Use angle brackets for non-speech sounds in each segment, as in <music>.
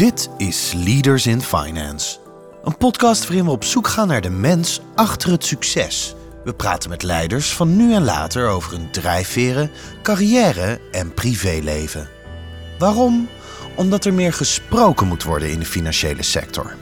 Dit is Leaders in Finance. Een podcast waarin we op zoek gaan naar de mens achter het succes. We praten met leiders van nu en later over hun drijfveren, carrière en privéleven. Waarom? Omdat er meer gesproken moet worden in de financiële sector.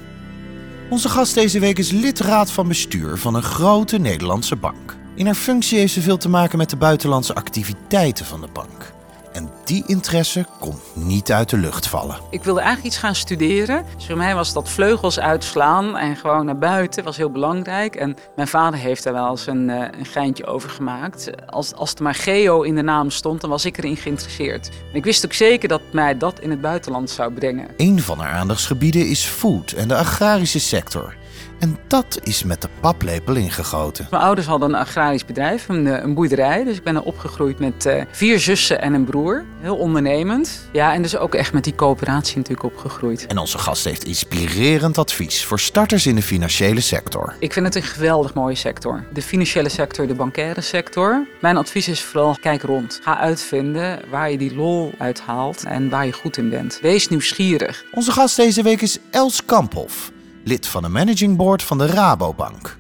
Onze gast deze week is lidraad van bestuur van een grote Nederlandse bank. In haar functie heeft ze veel te maken met de buitenlandse activiteiten van de bank. En die interesse komt niet uit de lucht vallen. Ik wilde eigenlijk iets gaan studeren. Dus voor mij was dat vleugels uitslaan en gewoon naar buiten was heel belangrijk. En mijn vader heeft daar wel eens een, eh, een geintje over gemaakt. Als, als er maar geo in de naam stond, dan was ik erin geïnteresseerd. En ik wist ook zeker dat mij dat in het buitenland zou brengen. Een van haar aandachtsgebieden is food en de agrarische sector. En dat is met de paplepel ingegoten. Mijn ouders hadden een agrarisch bedrijf, een, eh, een boerderij. Dus ik ben er opgegroeid met uh, vier zussen en een broer. Heel ondernemend. Ja, en dus ook echt met die coöperatie natuurlijk opgegroeid. En onze gast heeft inspirerend advies voor starters in de financiële sector. Ik vind het een geweldig mooie sector. De financiële sector, de bankaire sector. Mijn advies is vooral, kijk rond. Ga uitvinden waar je die lol uithaalt en waar je goed in bent. Wees nieuwsgierig. Onze gast deze week is Els Kamphoff lid van de managing board van de Rabobank.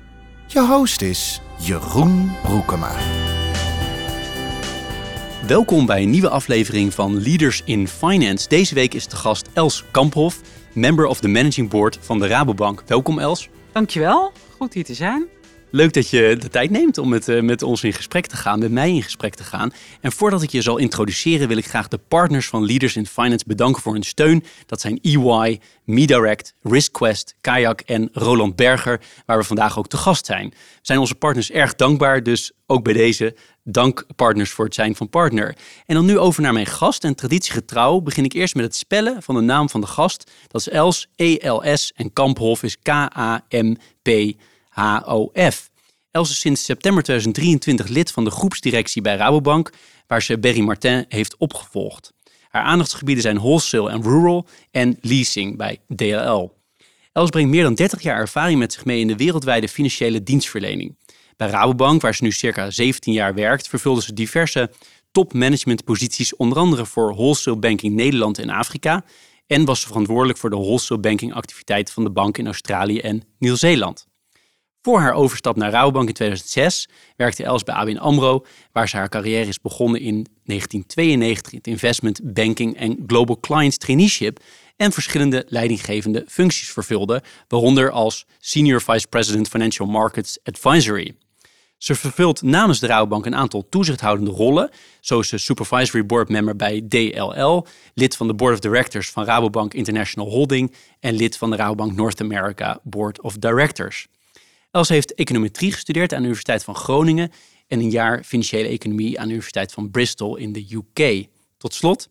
Je host is Jeroen Broekema. Welkom bij een nieuwe aflevering van Leaders in Finance. Deze week is de gast Els Kamphoff, member of the managing board van de Rabobank. Welkom Els. Dankjewel, goed hier te zijn. Leuk dat je de tijd neemt om met, uh, met ons in gesprek te gaan, met mij in gesprek te gaan. En voordat ik je zal introduceren, wil ik graag de partners van Leaders in Finance bedanken voor hun steun. Dat zijn EY, MeDirect, RiskQuest, Kayak en Roland Berger, waar we vandaag ook te gast zijn. We zijn onze partners erg dankbaar, dus ook bij deze dank partners voor het zijn van partner. En dan nu over naar mijn gast. En traditiegetrouw begin ik eerst met het spellen van de naam van de gast. Dat is Els, E-L-S en Kamphof is K-A-M-P. HOF. Els is sinds september 2023 lid van de groepsdirectie bij Rabobank, waar ze Berry Martin heeft opgevolgd. Haar aandachtsgebieden zijn wholesale en rural en leasing bij DLL. Els brengt meer dan 30 jaar ervaring met zich mee in de wereldwijde financiële dienstverlening. Bij Rabobank, waar ze nu circa 17 jaar werkt, vervulde ze diverse topmanagementposities, onder andere voor wholesale banking Nederland en Afrika. En was ze verantwoordelijk voor de wholesale banking activiteiten van de bank in Australië en Nieuw-Zeeland. Voor haar overstap naar Rabobank in 2006 werkte Els bij ABN AMRO, waar ze haar carrière is begonnen in 1992 in het investment banking en global clients traineeship en verschillende leidinggevende functies vervulde, waaronder als Senior Vice President Financial Markets Advisory. Ze vervult namens de Rabobank een aantal toezichthoudende rollen, zoals de Supervisory Board Member bij DLL, lid van de Board of Directors van Rabobank International Holding en lid van de Rabobank North America Board of Directors. Els heeft econometrie gestudeerd aan de Universiteit van Groningen en een jaar financiële economie aan de Universiteit van Bristol in de UK. Tot slot,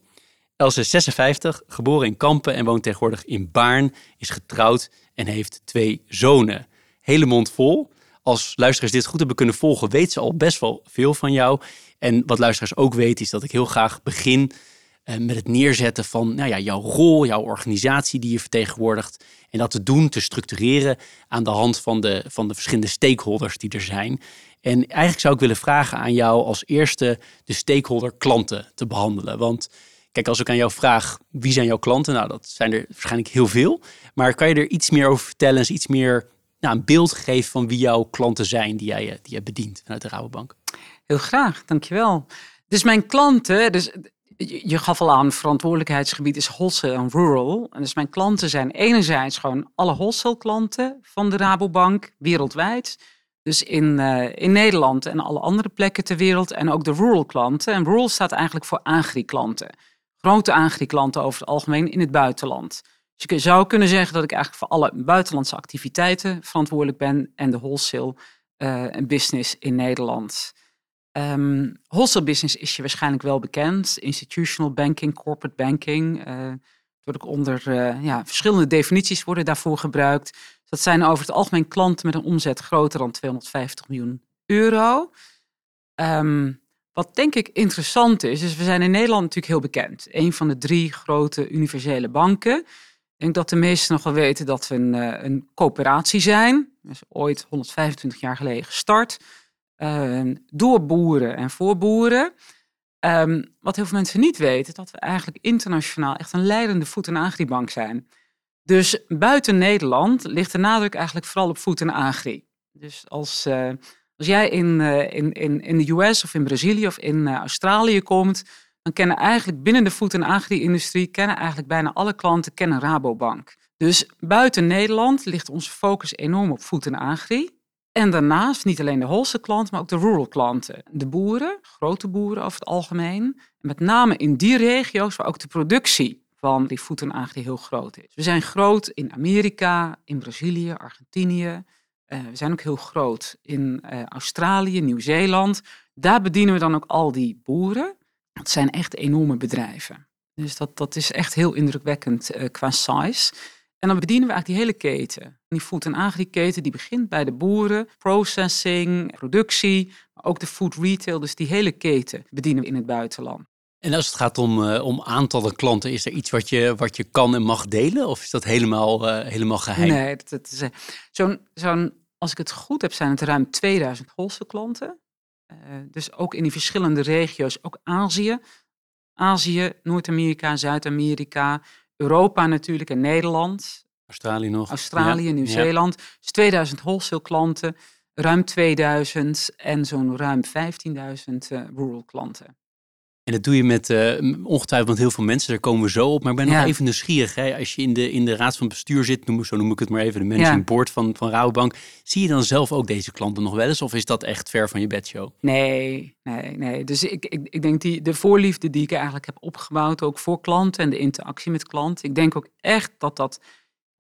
Els is 56, geboren in Kampen en woont tegenwoordig in Baarn, is getrouwd en heeft twee zonen. Hele mond vol. Als luisteraars dit goed hebben kunnen volgen, weet ze al best wel veel van jou. En wat luisteraars ook weten, is dat ik heel graag begin met het neerzetten van nou ja, jouw rol, jouw organisatie die je vertegenwoordigt. En dat te doen, te structureren aan de hand van de, van de verschillende stakeholders die er zijn. En eigenlijk zou ik willen vragen aan jou als eerste de stakeholder klanten te behandelen. Want kijk, als ik aan jou vraag wie zijn jouw klanten, nou dat zijn er waarschijnlijk heel veel. Maar kan je er iets meer over vertellen, eens iets meer nou, een beeld geven van wie jouw klanten zijn die jij, die jij bedient vanuit de Rabobank? Heel graag, dankjewel. Dus mijn klanten, dus je gaf al aan, verantwoordelijkheidsgebied is wholesale en rural. En dus mijn klanten zijn enerzijds gewoon alle wholesale klanten van de Rabobank wereldwijd. Dus in, uh, in Nederland en alle andere plekken ter wereld. En ook de rural klanten. En rural staat eigenlijk voor agri-klanten. Grote agri-klanten over het algemeen in het buitenland. Dus je zou kunnen zeggen dat ik eigenlijk voor alle buitenlandse activiteiten verantwoordelijk ben. En de wholesale uh, business in Nederland. Um, wholesale business is je waarschijnlijk wel bekend. Institutional banking, corporate banking. Uh, wordt ook onder uh, ja, verschillende definities worden daarvoor gebruikt. Dat zijn over het algemeen klanten met een omzet groter dan 250 miljoen euro. Um, wat denk ik interessant is, is we zijn in Nederland natuurlijk heel bekend. Een van de drie grote universele banken. Ik denk dat de meesten nog wel weten dat we een, uh, een coöperatie zijn. Dat ooit 125 jaar geleden gestart. Ehm, door boeren en voor boeren. Ehm, wat heel veel mensen niet weten, dat we eigenlijk internationaal echt een leidende voet- en agribank zijn. Dus buiten Nederland ligt de nadruk eigenlijk vooral op voet- en agri. Dus als, uh, als jij in, uh, in, in, in de US of in Brazilië of in uh, Australië komt, dan kennen eigenlijk binnen de voed- en agri-industrie, kennen eigenlijk bijna alle klanten kennen Rabobank. Dus buiten Nederland ligt onze focus enorm op voed- en agri. En daarnaast niet alleen de wholesale klanten, maar ook de rural klanten. De boeren, grote boeren over het algemeen. En met name in die regio's waar ook de productie van die voed- en agri heel groot is. We zijn groot in Amerika, in Brazilië, Argentinië. Uh, we zijn ook heel groot in uh, Australië, Nieuw-Zeeland. Daar bedienen we dan ook al die boeren. Het zijn echt enorme bedrijven. Dus dat, dat is echt heel indrukwekkend uh, qua size. En dan bedienen we eigenlijk die hele keten. Die food- en agri-keten die begint bij de boeren, processing, productie, maar ook de food retail. Dus die hele keten bedienen we in het buitenland. En als het gaat om, uh, om aantallen klanten, is er iets wat je, wat je kan en mag delen? Of is dat helemaal, uh, helemaal geheim? Nee, dat, dat is, uh, zo'n, zo'n, als ik het goed heb, zijn het ruim 2000 wholesale klanten. dus ook in die verschillende regio's, ook Azië. Azië, Noord-Amerika, Zuid-Amerika, Europa natuurlijk en Nederland. Australië nog. Australië, ja. Nieuw-Zeeland. Ja. Dus 2000 wholesale klanten, ruim 2000 en zo'n ruim 15.000 rural klanten. En dat doe je met uh, ongetwijfeld met heel veel mensen, daar komen we zo op. Maar ik ben Ja. nog even nieuwsgierig. Hè? Als je in de, in de raad van bestuur zit, noem, zo noem ik het maar even, de managing Ja. board van, van Rabobank. Zie je dan zelf ook deze klanten nog wel eens? Of is dat echt ver van je bedshow? Nee, nee, nee. Dus ik, ik, ik denk die, de voorliefde die ik eigenlijk heb opgebouwd, ook voor klanten en de interactie met klanten. Ik denk ook echt dat dat,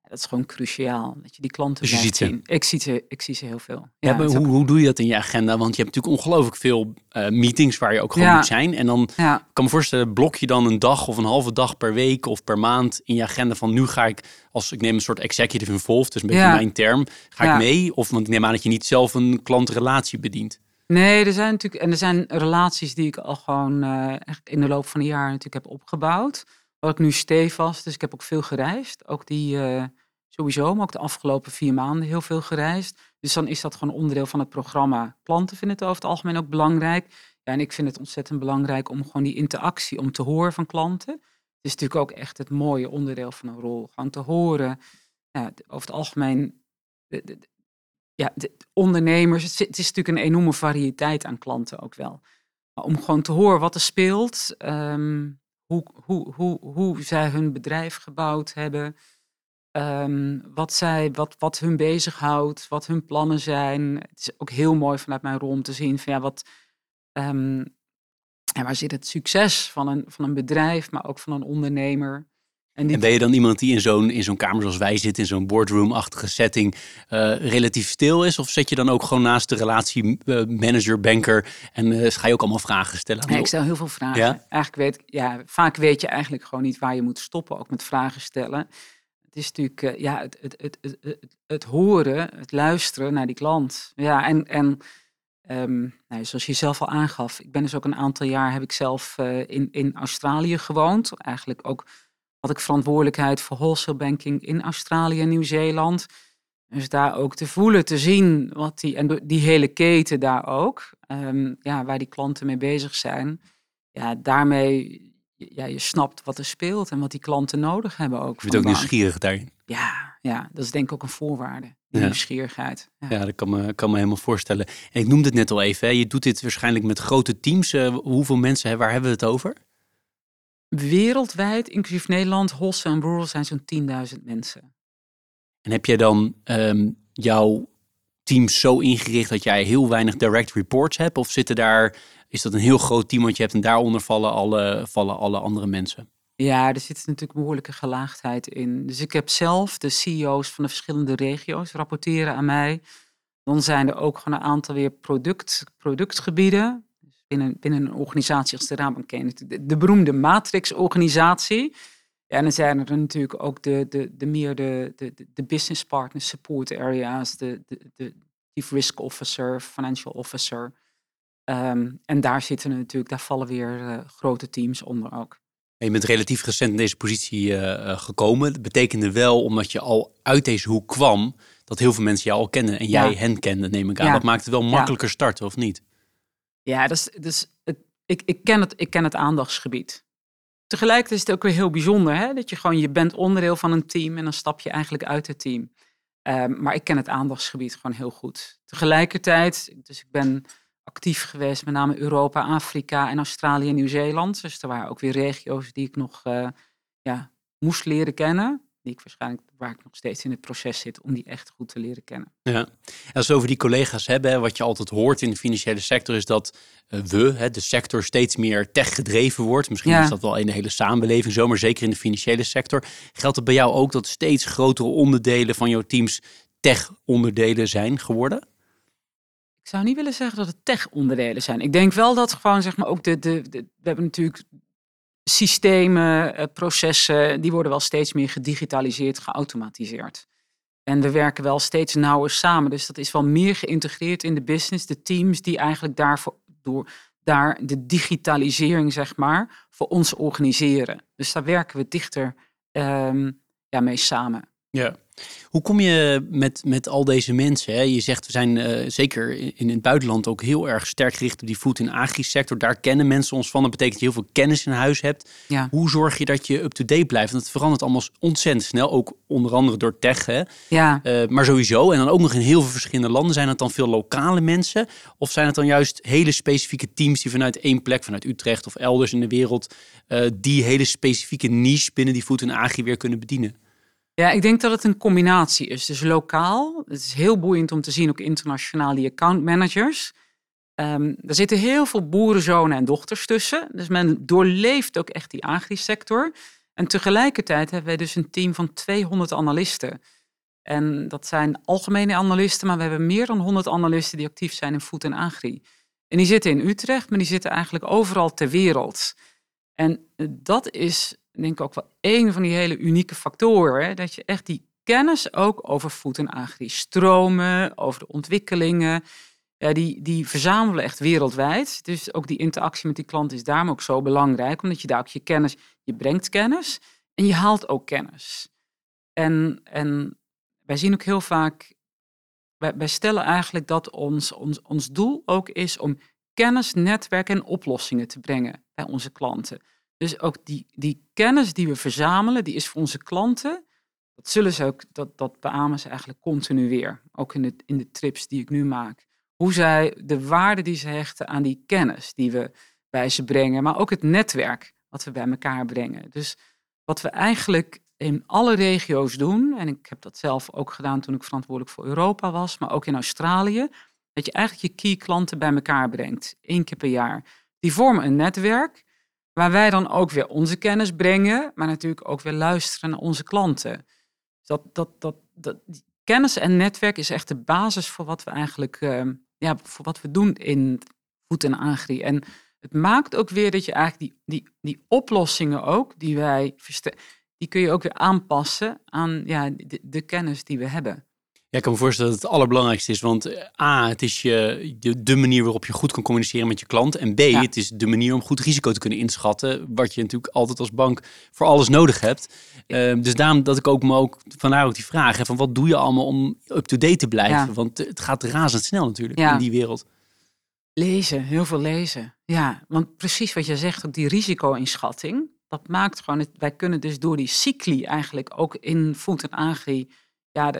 dat is gewoon cruciaal. Dat je die klanten Dus je ziet zien. Ik zie ze, ik zie ze heel veel. Ja, maar hoe, ook- hoe doe je dat in je agenda? Want je hebt natuurlijk ongelooflijk veel eh, meetings waar je ook gewoon Ja. moet zijn. En dan ja. Ik kan me voorstellen, blok je dan een dag of een halve dag per week of per maand in je agenda van nu ga ik, als ik neem een soort executive involved, dus een beetje mijn term, ga ik mee? Of want ik neem aan dat je niet zelf een klantrelatie bedient. Nee, er zijn natuurlijk en er zijn relaties die ik al gewoon eh, eigenlijk in de loop van de jaren natuurlijk heb opgebouwd. Wat ik nu stevast, dus ik heb ook veel gereisd. Ook die eh, sowieso, maar ook de afgelopen vier maanden heel veel gereisd. Dus dan is dat gewoon onderdeel van het programma. Klanten vinden het over het algemeen ook belangrijk. Ja, en ik vind het ontzettend belangrijk om gewoon die interactie, om te horen van klanten. Het is natuurlijk ook echt het mooie onderdeel van een rol. Gewoon te horen, ja, over het algemeen, ja, de ondernemers. Het, is- natuurlijk een enorme variëteit aan klanten ook wel. Maar om gewoon te horen wat er speelt, ehm, hoe, hoe, hoe, hoe zij hun bedrijf gebouwd hebben, ehm, wat, zij, wat, wat hun bezighoudt, wat hun plannen zijn. Het is ook heel mooi vanuit mijn rol om te zien van ja, wat, ehm, ja, waar zit het succes van een, van een bedrijf, maar ook van een ondernemer. En die, En ben je dan iemand die in zo'n, in zo'n kamer zoals wij zitten, in zo'n boardroom-achtige setting, eh, relatief stil is? Of zet je dan ook gewoon naast de relatie eh, manager, banker en ga je ook allemaal vragen stellen? Nee, ik stel heel veel vragen. Ja? Eigenlijk weet, ja, vaak weet je eigenlijk gewoon niet waar je moet stoppen, ook met vragen stellen. Het is natuurlijk ja, het, het, het, het, het, het horen, het luisteren naar die klant. Ja, en, en ehm, nou, zoals je zelf al aangaf, ik ben dus ook een aantal jaar, heb ik zelf in, in Australië gewoond. Eigenlijk ook had ik verantwoordelijkheid voor wholesale banking in Australië en Nieuw-Zeeland. Dus daar ook te voelen, te zien wat die, en die hele keten daar ook, ehm, ja, waar die klanten mee bezig zijn. Ja, daarmee, ja, je snapt wat er speelt en wat die klanten nodig hebben ook. Je bent ook bank. nieuwsgierig daarin. Ja, ja, dat is denk ik ook een voorwaarde, Ja. nieuwsgierigheid. Ja. Ja, dat kan me, kan me helemaal voorstellen. En ik noemde het net al even, hè. je doet dit waarschijnlijk met grote teams. Eh, hoeveel mensen, hè, waar hebben we het over? Wereldwijd, inclusief Nederland, wholesale en rural, zijn zo'n 10.000 mensen. En heb jij dan ehm, jouw team zo ingericht dat jij heel weinig direct reports hebt? Of zitten daar, is dat een heel groot team wat je hebt en daaronder vallen alle, vallen alle andere mensen? Ja, er zit natuurlijk behoorlijke gelaagdheid in. Dus ik heb zelf de CEO's van de verschillende regio's rapporteren aan mij. Dan zijn er ook gewoon een aantal weer product, productgebieden. Binnen, binnen een organisatie als de ken natuurlijk de, de beroemde matrix-organisatie. Ja, en dan zijn er natuurlijk ook de, de, de meer de, de, business partners, support areas, de, de, de chief risk officer, financial officer. Ehm, en daar zitten natuurlijk, daar vallen weer eh, grote teams onder ook. En je bent relatief recent in deze positie eh, eh, gekomen. Dat betekende wel, omdat je al uit deze hoek kwam, dat heel veel mensen jou al kennen en Ja. jij hen kende, neem ik aan. Ja. Dat maakt het wel makkelijker starten, of niet? Ja, dus, dus het, ik, ik, ken het, ik ken het aandachtsgebied. Tegelijkertijd is het ook weer heel bijzonder, hè? dat je gewoon, je bent onderdeel van een team en dan stap je eigenlijk uit het team. Um, maar ik ken het aandachtsgebied gewoon heel goed. Tegelijkertijd, dus ik ben actief geweest, met name Europa, Afrika en Australië en Nieuw-Zeeland. Dus er waren ook weer regio's die ik nog uh, ja, moest leren kennen die ik waarschijnlijk, waar ik nog steeds in het proces zit om die echt goed te leren kennen. Ja, als we over die collega's hebben, wat je altijd hoort in de financiële sector is dat uh, we, de sector, steeds meer tech gedreven wordt. Misschien is dat wel in de hele samenleving zo, maar zeker in de financiële sector. Geldt het bij jou ook dat steeds grotere onderdelen van jouw teams tech-onderdelen zijn geworden? Ik zou niet willen zeggen dat het tech-onderdelen zijn. Ik denk wel dat gewoon, zeg maar, ook de, de, de we hebben natuurlijk systemen, eh, processen, die worden wel steeds meer gedigitaliseerd, geautomatiseerd. En we werken wel steeds nauwer samen. Dus dat is wel meer geïntegreerd in de business. De teams die eigenlijk daarvoor, door, daar de digitalisering, zeg maar, voor ons organiseren. Dus daar werken we dichter um, ja, mee samen. Ja. Hoe kom je met, met al deze mensen? Hè? Je zegt, we zijn uh, zeker in, het buitenland ook heel erg sterk gericht op die food- en agri-sector. Daar kennen mensen ons van. Dat betekent dat je heel veel kennis in huis hebt. Ja. Hoe zorg je dat je up-to-date blijft? Want het verandert allemaal ontzettend snel. Ook onder andere door tech. Hè? Ja. Uh, maar sowieso. En dan ook nog in heel veel verschillende landen. Zijn het dan veel lokale mensen? Of zijn het dan juist hele specifieke teams die vanuit één plek, vanuit Utrecht of elders in de wereld, uh, die hele specifieke niche binnen die food- en agri weer kunnen bedienen? Ja, ik denk dat het een combinatie is. Dus lokaal, het is heel boeiend om te zien, ook internationaal, die account managers. Um, er zitten heel veel boerenzonen en dochters tussen. Dus men doorleeft ook echt die agri-sector. En tegelijkertijd hebben wij dus een team van 200 analisten. En dat zijn algemene analisten, maar we hebben meer dan 100 analisten die actief zijn in food en agri. En die zitten in Utrecht, maar die zitten eigenlijk overal ter wereld. En dat is denk ik ook wel een van die hele unieke factoren. Dat je echt die kennis ook over voet en agri stromen, over de ontwikkelingen, ja, die, die verzamelen echt wereldwijd. Dus ook die interactie met die klant is daarom ook zo belangrijk, omdat je daar ook je kennis, je brengt kennis en je haalt ook kennis. En, en wij zien ook heel vaak, wij, stellen eigenlijk dat ons, ons, ons doel ook is om kennis, netwerk en oplossingen te brengen bij onze klanten. Dus ook die, die kennis die we verzamelen, die is voor onze klanten. Dat zullen ze ook, dat, dat beamen ze eigenlijk continu weer. Ook in de, in de trips die ik nu maak. Hoe zij, de waarde die ze hechten aan die kennis die we bij ze brengen. Maar ook het netwerk wat we bij elkaar brengen. Dus wat we eigenlijk in alle regio's doen. En ik heb dat zelf ook gedaan toen ik verantwoordelijk voor Europa was. Maar ook in Australië. Dat je eigenlijk je key klanten bij elkaar brengt. één keer per jaar. Die vormen een netwerk. Waar wij dan ook weer onze kennis brengen, maar natuurlijk ook weer luisteren naar onze klanten. Dat, dat, dat, dat, kennis en netwerk is echt de basis voor wat we eigenlijk uh, ja, voor wat we doen in voet en agri. En het maakt ook weer dat je eigenlijk die, die, die oplossingen ook, die wij die kun je ook weer aanpassen aan ja, de, de kennis die we hebben. Ja, ik kan me voorstellen dat het allerbelangrijkste is. Want eh, A, het is je, de, de manier waarop je goed kan communiceren met je klant. En B, het is de manier om goed risico te kunnen inschatten. Wat je natuurlijk altijd als bank voor alles nodig hebt. Uh, dus daarom dat ik ook me ook, vandaar ook die vraag. Hè, van wat doe je allemaal om up-to-date te blijven? Want het gaat razendsnel natuurlijk in die wereld. Lezen, heel veel lezen. Ja, want precies wat je zegt, die risico-inschatting. Dat maakt gewoon, het, wij kunnen dus door die cycli eigenlijk ook in voet en agri ja,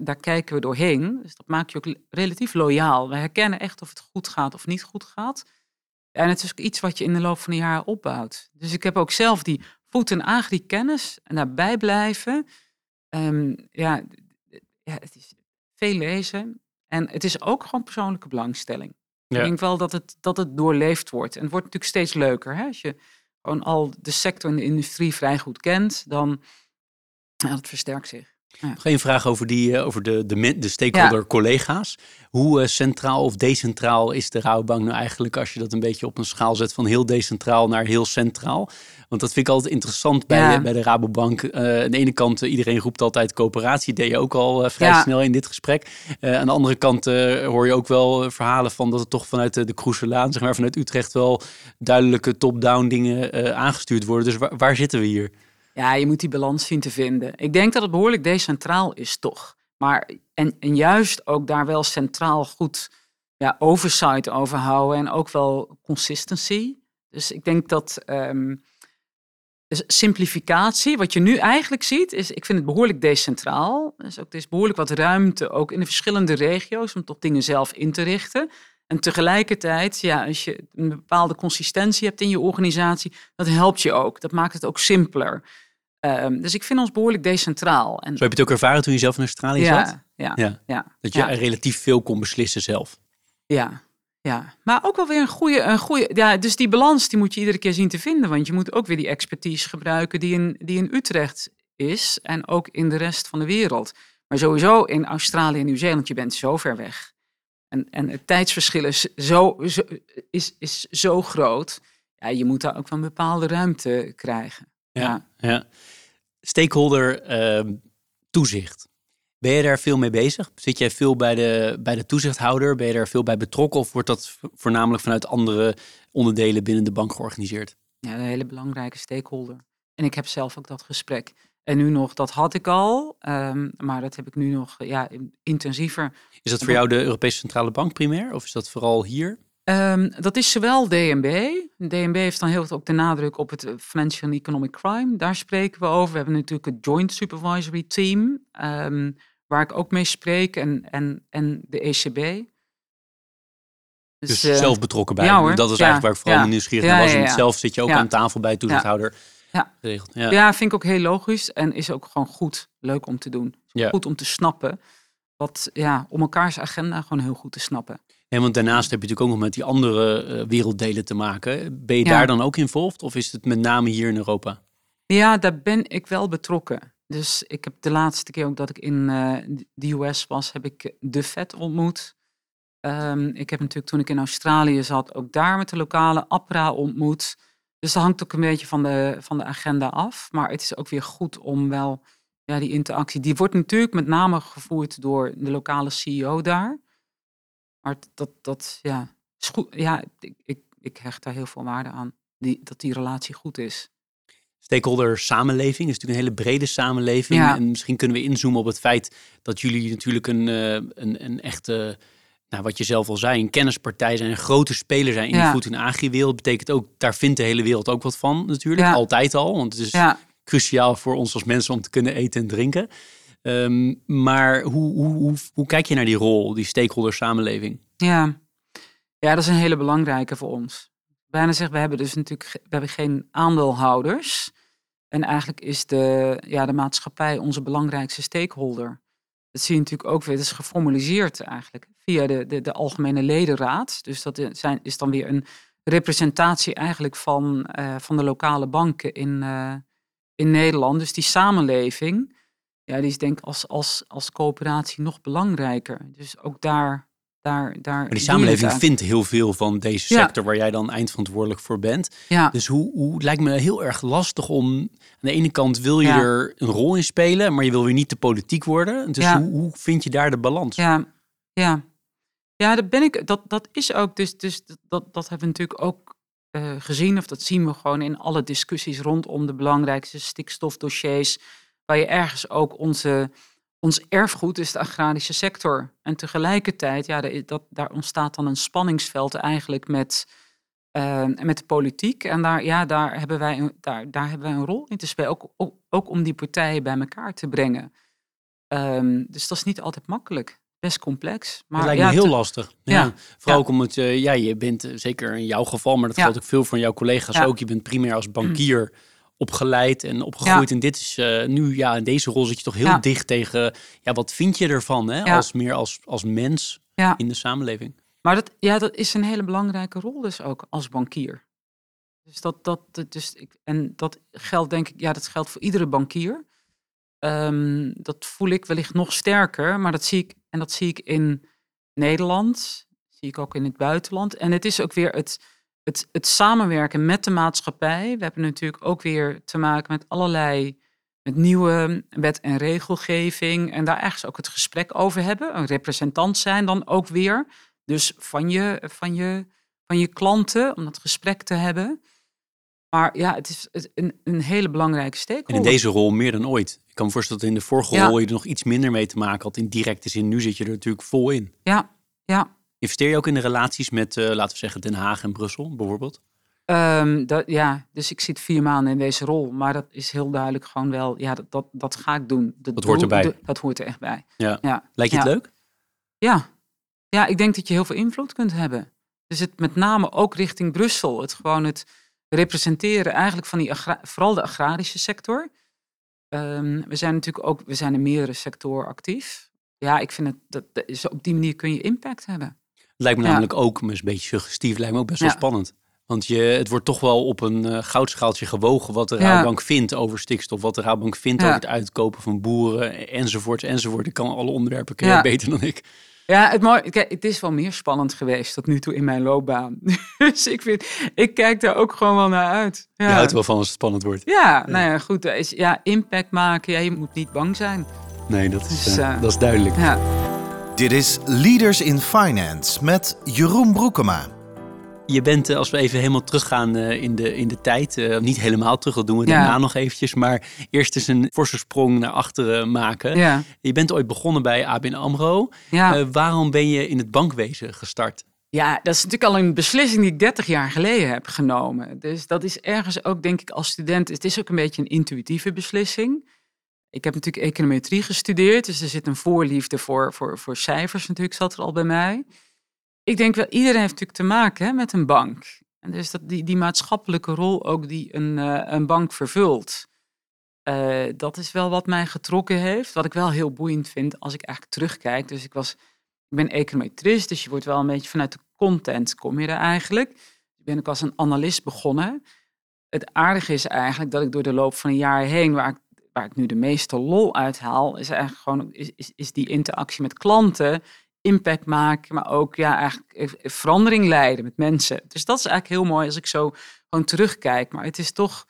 daar, kijken we doorheen. Dus dat maakt je ook relatief loyaal. We herkennen echt of het goed gaat of niet goed gaat. En het is ook iets wat je in de loop van de jaren opbouwt. Dus ik heb ook zelf die voet- en agri-kennis en daarbij blijven. Um, ja, ja, het is veel lezen. En het is ook gewoon persoonlijke belangstelling. Ik denk wel dat het, dat het doorleefd wordt. En het wordt natuurlijk steeds leuker. Hè? Als je gewoon al de sector en de industrie vrij goed kent, dan ja, dat versterkt zich. Geen vraag over, die, eh, over de, de, de stakeholder collega's. Hoe uh, centraal of decentraal is de Rabobank nou eigenlijk als je dat een beetje op een schaal zet van heel decentraal naar heel centraal? Want dat vind ik altijd interessant bij, bij de Rabobank. Uh, aan de ene kant, iedereen roept altijd coöperatie, deed je ook al vrij snel in dit gesprek. aan de andere kant hoor je ook wel verhalen van dat het toch vanuit de, de Kroeselaan, zeg maar vanuit Utrecht wel duidelijke top-down dingen aangestuurd worden. Dus waar, waar zitten we hier? Ja, je moet die balans zien te vinden. Ik denk dat het behoorlijk decentraal is, toch? Maar en, en juist ook daar wel centraal goed ja, oversight over houden en ook wel consistency. Dus ik denk dat ehm, dus simplificatie, wat je nu eigenlijk ziet, is, ik vind het behoorlijk decentraal. Dus ook, er is behoorlijk wat ruimte, ook in de verschillende regio's, om toch dingen zelf in te richten. En tegelijkertijd, ja, als je een bepaalde consistentie hebt in je organisatie, dat helpt je ook. Dat maakt het ook simpeler. Ehm, dus ik vind ons behoorlijk decentraal. En, Zo heb je het ook ervaren toen je zelf in Australië ja, zat? ja, Ja. ja, Dat je ja. relatief veel kon beslissen zelf. Ja, ja. Maar ook wel weer een goede, een goede. Ja, dus die balans die moet je iedere keer zien te vinden. Want je moet ook weer die expertise gebruiken die in, die in Utrecht is. En ook in de rest van de wereld. Maar sowieso in Australië en Nieuw-Zeeland, je bent zo ver weg. En, en het tijdsverschil is zo, zo, is, is zo groot. Ja, je moet daar ook wel een bepaalde ruimte krijgen. Ja. ja. Stakeholder ehm, toezicht. Ben je daar veel mee bezig? Zit jij veel bij de, bij de toezichthouder? Ben je daar veel bij betrokken? Of wordt dat vo- voornamelijk vanuit andere onderdelen binnen de bank georganiseerd? Ja, een hele belangrijke stakeholder. En ik heb zelf ook dat gesprek. En nu nog, dat had ik al, ehm, maar dat heb ik nu nog ja, in- intensiever. Is dat voor jou de Europese Centrale Bank primair? Of is dat vooral hier? Ehm, dat is zowel DNB. DNB heeft dan heel veel ook de nadruk op het eh, Financial and Economic Crime. Daar spreken we over. We hebben natuurlijk het Joint Supervisory Team, ehm, waar ik ook mee spreek, en, en, en de ECB. Dus, eh, zelf betrokken bij. ja hoor, Dat is ja, eigenlijk waar ik vooral ja. nieuwsgierig naar was. zelf zit je ook aan tafel bij de toezichthouder. Ja. Geregeld. Ja. Ja, vind ik ook heel logisch en is ook gewoon goed, leuk om te doen. Ja. Goed om te snappen. Wat, ja, om elkaars agenda gewoon heel goed te snappen. En want daarnaast heb je natuurlijk ook nog met die andere eh, werelddelen te maken. Ben je Ja. daar dan ook involved? Of is het met name hier in Europa? Ja, daar ben ik wel betrokken. Dus ik heb de laatste keer ook dat ik in eh, de US was, heb ik de Fed ontmoet. Ehm, ik heb natuurlijk toen ik in Australië zat, ook daar met de lokale APRA ontmoet. Dus dat hangt ook een beetje van de, van de agenda af. Maar het is ook weer goed om wel ja, die interactie. Die wordt natuurlijk met name gevoerd door de lokale CEO daar. Maar dat, dat ja, is goed. Ja, ik, ik, ik hecht daar heel veel waarde aan. Die, dat die relatie goed is. Stakeholder samenleving is natuurlijk een hele brede samenleving. Ja. En misschien kunnen we inzoomen op het feit dat jullie natuurlijk een, eh, een, een echte, nou, wat je zelf al zei, een kennispartij zijn, een grote speler zijn in Ja. de en agri-wereld. Betekent ook, daar vindt de hele wereld ook wat van natuurlijk. Ja. Altijd al, want het is Ja, cruciaal voor ons als mensen om te kunnen eten en drinken. Ehm, maar hoe, hoe, hoe, kijk je naar die rol, die stakeholder samenleving? Ja. ja, dat is een hele belangrijke voor ons. Bijna zeggen, we hebben dus natuurlijk we hebben geen aandeelhouders. En eigenlijk is de, ja, de maatschappij onze belangrijkste stakeholder. Dat zie je natuurlijk ook weer, dat is geformaliseerd eigenlijk via de, de, de Algemene Ledenraad. Dus dat i- zijn, is dan weer een representatie eigenlijk van, eh, van de lokale banken in, eh, in Nederland. Dus die samenleving, ja, die is denk ik als, als, als coöperatie nog belangrijker. Dus ook daar, daar, daar. Maar die samenleving vindt heel veel van deze Ja. sector waar jij dan eindverantwoordelijk voor bent. Ja, Dus hoe, hoe lijkt me heel erg lastig om. Aan de ene kant wil je Ja. er een rol in spelen, maar je wil weer niet te politiek worden. Dus hoe, hoe vind je daar de balans? ja, ja. Ja, dat ben ik. Dat, dat is ook. Dus, dus dat, dat hebben we natuurlijk ook eh, gezien. Of dat zien we gewoon in alle discussies rondom de belangrijkste stikstofdossiers. Waar je ergens ook onze, ons erfgoed is de agrarische sector. En tegelijkertijd, ja, dat, daar ontstaat dan een spanningsveld eigenlijk met, eh, met de politiek. En daar, ja, daar, hebben wij een, daar, daar hebben wij een rol in te spelen. Ook, ook, ook om die partijen bij elkaar te brengen. Ehm, dus dat is niet altijd makkelijk. Best complex. Maar dat lijkt ja, me heel te- lastig. Ja. Ja. Vooral Ja. ook omdat je, ja, je bent eh, zeker in jouw geval, maar dat geldt ook veel van jouw collega's ook. Je bent primair als bankier opgeleid en opgegroeid. En dit is eh, nu, ja, in deze rol zit je toch heel Ja. dicht tegen, ja, wat vind je ervan, hè? Ja. Als meer als, als mens Ja. in de samenleving. Maar dat, ja, dat is een hele belangrijke rol dus ook als bankier. Dus dat, dat, dat- dus ik, en dat geldt denk ik, ja, dat geldt voor iedere bankier. Ehm, dat voel ik wellicht nog sterker, maar dat zie ik, en dat zie ik in Nederland, zie ik ook in het buitenland. En het is ook weer het, het, het samenwerken met de maatschappij. We hebben natuurlijk ook weer te maken met allerlei met nieuwe wet- en regelgeving. En daar ergens ook het gesprek over hebben. Een representant zijn dan ook weer. Dus van je, van je, van je klanten, om dat gesprek te hebben. Maar ja, het is een, een hele belangrijke En stakeholder. in deze rol meer dan ooit. Ik kan me voorstellen dat in de vorige Ja. rol je er nog iets minder mee te maken had in directe zin. Nu zit je er natuurlijk vol in. Ja, ja. Investeer je ook in de relaties met, eh, laten we zeggen, Den Haag en Brussel bijvoorbeeld? Ehm, dat, ja, dus ik zit vier maanden in deze rol. Maar dat is heel duidelijk gewoon wel, ja, dat, dat, dat ga ik doen. Dat hoort erbij. de- dat hoort er echt bij. Ja. Ja. Lijkt je het Ja. leuk? Ja. ja, ik denk dat je heel veel invloed kunt hebben. Dus het met name ook richting Brussel. Het gewoon het representeren eigenlijk van die, vooral de agrarische sector. Ehm, we zijn natuurlijk ook, we zijn in meerdere sectoren actief. Ja, ik vind het, dat, dat is, op die manier kun je impact hebben. Lijkt me Ja. namelijk ook, maar is een beetje suggestief, lijkt me ook best wel spannend. Want je, het wordt toch wel op een eh, goudschaaltje gewogen wat de Ja. Rabobank vindt over stikstof, wat de Rabobank vindt over het uitkopen van boeren, enzovoort, enzovoort. Ik kan alle onderwerpen ken beter dan ik. Ja, het, mooie, kijk, het is wel meer spannend geweest tot nu toe in mijn loopbaan. <laughs> dus ik, vind, ik kijk daar ook gewoon wel naar uit. Je Ja, houdt wel van als het spannend wordt. ja nou ja, goed. Is, ja, impact maken. Ja, je moet niet bang zijn. Nee, dat is, Dus, eh, eh, dat is duidelijk. Ja. Dit is Leaders in Finance met Jeroen Broekema. Je bent, eh, als we even helemaal teruggaan eh, in, de, in de tijd, eh, niet helemaal terug, dat doen we Ja. daarna nog eventjes, maar eerst eens een forse sprong naar achteren maken. Ja. Je bent ooit begonnen bij ABN AMRO. Ja. Eh, waarom ben je in het bankwezen gestart? Ja, dat is natuurlijk al een beslissing die ik 30 jaar geleden heb genomen. Dus dat is ergens ook, denk ik, als student. Het is ook een beetje een intuïtieve beslissing. Ik heb natuurlijk econometrie gestudeerd, dus er zit een voorliefde voor, voor, voor cijfers natuurlijk, zat er al bij mij. Ik denk wel, iedereen heeft natuurlijk te maken hè, met een bank. En dus dat die, die maatschappelijke rol ook die een, eh, een bank vervult. eh, dat is wel wat mij getrokken heeft. Wat ik wel heel boeiend vind als ik eigenlijk terugkijk. Dus ik was ik ben econometrist, dus je wordt wel een beetje vanuit de content kom je er eigenlijk. Ik ben ook als een analist begonnen. Het aardige is eigenlijk dat ik door de loop van een jaar heen, waar ik, waar ik nu de meeste lol uit haal, is eigenlijk gewoon is, is, is die interactie met klanten, impact maken, maar ook ja, eigenlijk verandering leiden met mensen. Dus dat is eigenlijk heel mooi als ik zo gewoon terugkijk. Maar het is toch,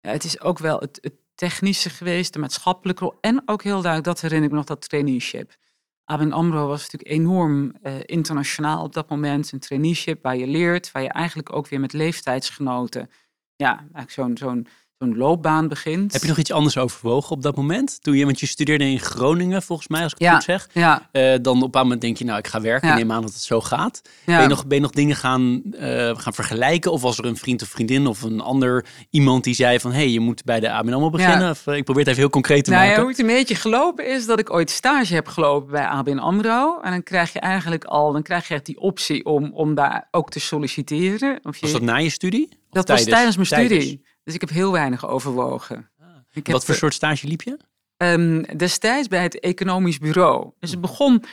ja, het is ook wel het, het technische geweest, de maatschappelijke rol en ook heel duidelijk, dat herinner ik me nog, dat traineeship. ABN AMRO was natuurlijk enorm eh, internationaal op dat moment. Een traineeship waar je leert, waar je eigenlijk ook weer met leeftijdsgenoten... ja, eigenlijk zo'n zo'n zo'n loopbaan begint. Heb je nog iets anders overwogen op dat moment? Toen je, want je studeerde in Groningen, volgens mij, als ik het Ja. goed zeg. Ja, Eh, dan op een bepaald moment denk je, nou, ik ga werken. Ja. Neem aan dat het zo gaat. Ben, je nog, ben je nog dingen gaan, eh, gaan vergelijken? Of was er een vriend of vriendin of een ander iemand die zei van... hé, hey, je moet bij de ABN AMRO beginnen? Of, eh, ik probeer het even heel concreet te Nou ja, maken. hoe het een beetje gelopen is dat ik ooit stage heb gelopen bij ABN AMRO. En dan krijg je eigenlijk al, dan krijg je echt die optie om, om daar ook te solliciteren. Of je, Was dat na je studie? Of dat was tijdens mijn Tijdens? Dus ik heb heel weinig overwogen. Heb, Wat voor soort stage liep je? Ehm, destijds bij het economisch bureau. Dus het begon.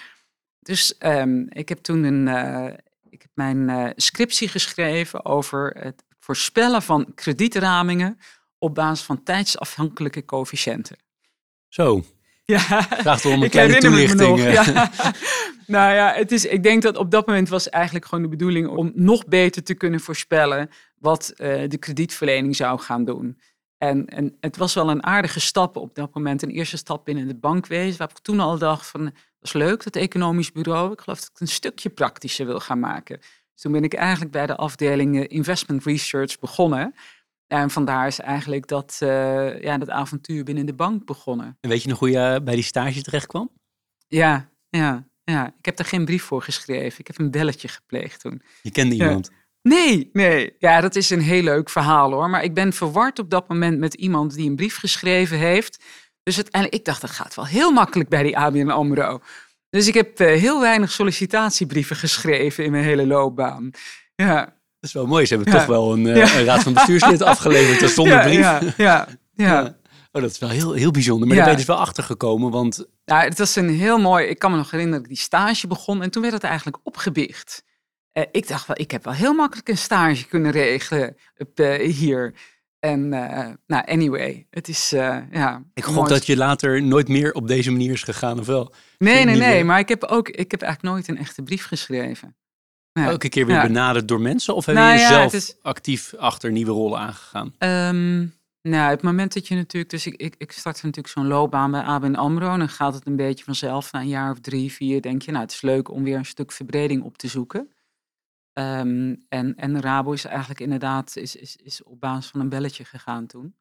Dus ehm, ik heb toen een, eh, ik heb mijn eh, scriptie geschreven over het voorspellen van kredietramingen op basis van tijdsafhankelijke coëfficiënten. Zo, <laughs> Ja, vraagt wel om een ik kleine me toelichting. nog. eh. Ja. <laughs> nou ja, het is, ik denk dat op dat moment was eigenlijk gewoon de bedoeling om nog beter te kunnen voorspellen wat eh, de kredietverlening zou gaan doen. En, en het was wel een aardige stap op dat moment. Een eerste stap binnen de bankwezen. Waar ik toen al dacht van, dat is leuk, dat economisch bureau. Ik geloof dat ik het een stukje praktischer wil gaan maken. Dus toen ben ik eigenlijk bij de afdeling eh, Investment Research begonnen. En vandaar is eigenlijk dat, eh, ja, dat avontuur binnen de bank begonnen. En weet je nog hoe je bij die stage terecht kwam? Ja, ja, ja. Ik heb daar geen brief voor geschreven. Ik heb een belletje gepleegd toen. Je kende Ja. iemand. Nee, nee. Ja, dat is een heel leuk verhaal hoor. Maar ik ben verward op dat moment met iemand die een brief geschreven heeft. Dus uiteindelijk, ik dacht, dat gaat wel heel makkelijk bij die ABN AMRO. Dus ik heb eh, heel weinig sollicitatiebrieven geschreven in mijn hele loopbaan. Ja. Dat is wel mooi. Ze hebben Ja. toch wel een, eh, Ja. een raad van bestuurslid <laughs> afgeleverd dus zonder ja, brief. Ja, ja, ja. Ja. Oh, dat is wel heel, heel bijzonder. Maar Ja. daar ben je dus wel achter gekomen, want Nou, het was een heel mooi. Ik kan me nog herinneren dat ik die stage begon en toen werd het eigenlijk opgebiecht. Eh, ik dacht wel, ik heb wel heel makkelijk een stage kunnen regelen op, eh, hier. En eh, nou, anyway, het is uh, ja. ik hoop dat je later nooit meer op deze manier is gegaan, of wel? Nee, nee, nee. meer. Maar ik heb ook, ik heb eigenlijk nooit een echte brief geschreven. Ja. Elke keer weer Ja. benaderd door mensen, of heb Nou is- actief achter nieuwe rollen aangegaan? Ehm, nou, het moment dat je natuurlijk, dus ik, ik, ik startte natuurlijk zo'n loopbaan bij ABN AMRO. En dan gaat het een beetje vanzelf. Na een jaar of drie, vier denk je, nou, het is leuk om weer een stuk verbreding op te zoeken. Ehm, en, en Rabo is eigenlijk inderdaad is, is, is op basis van een belletje gegaan toen.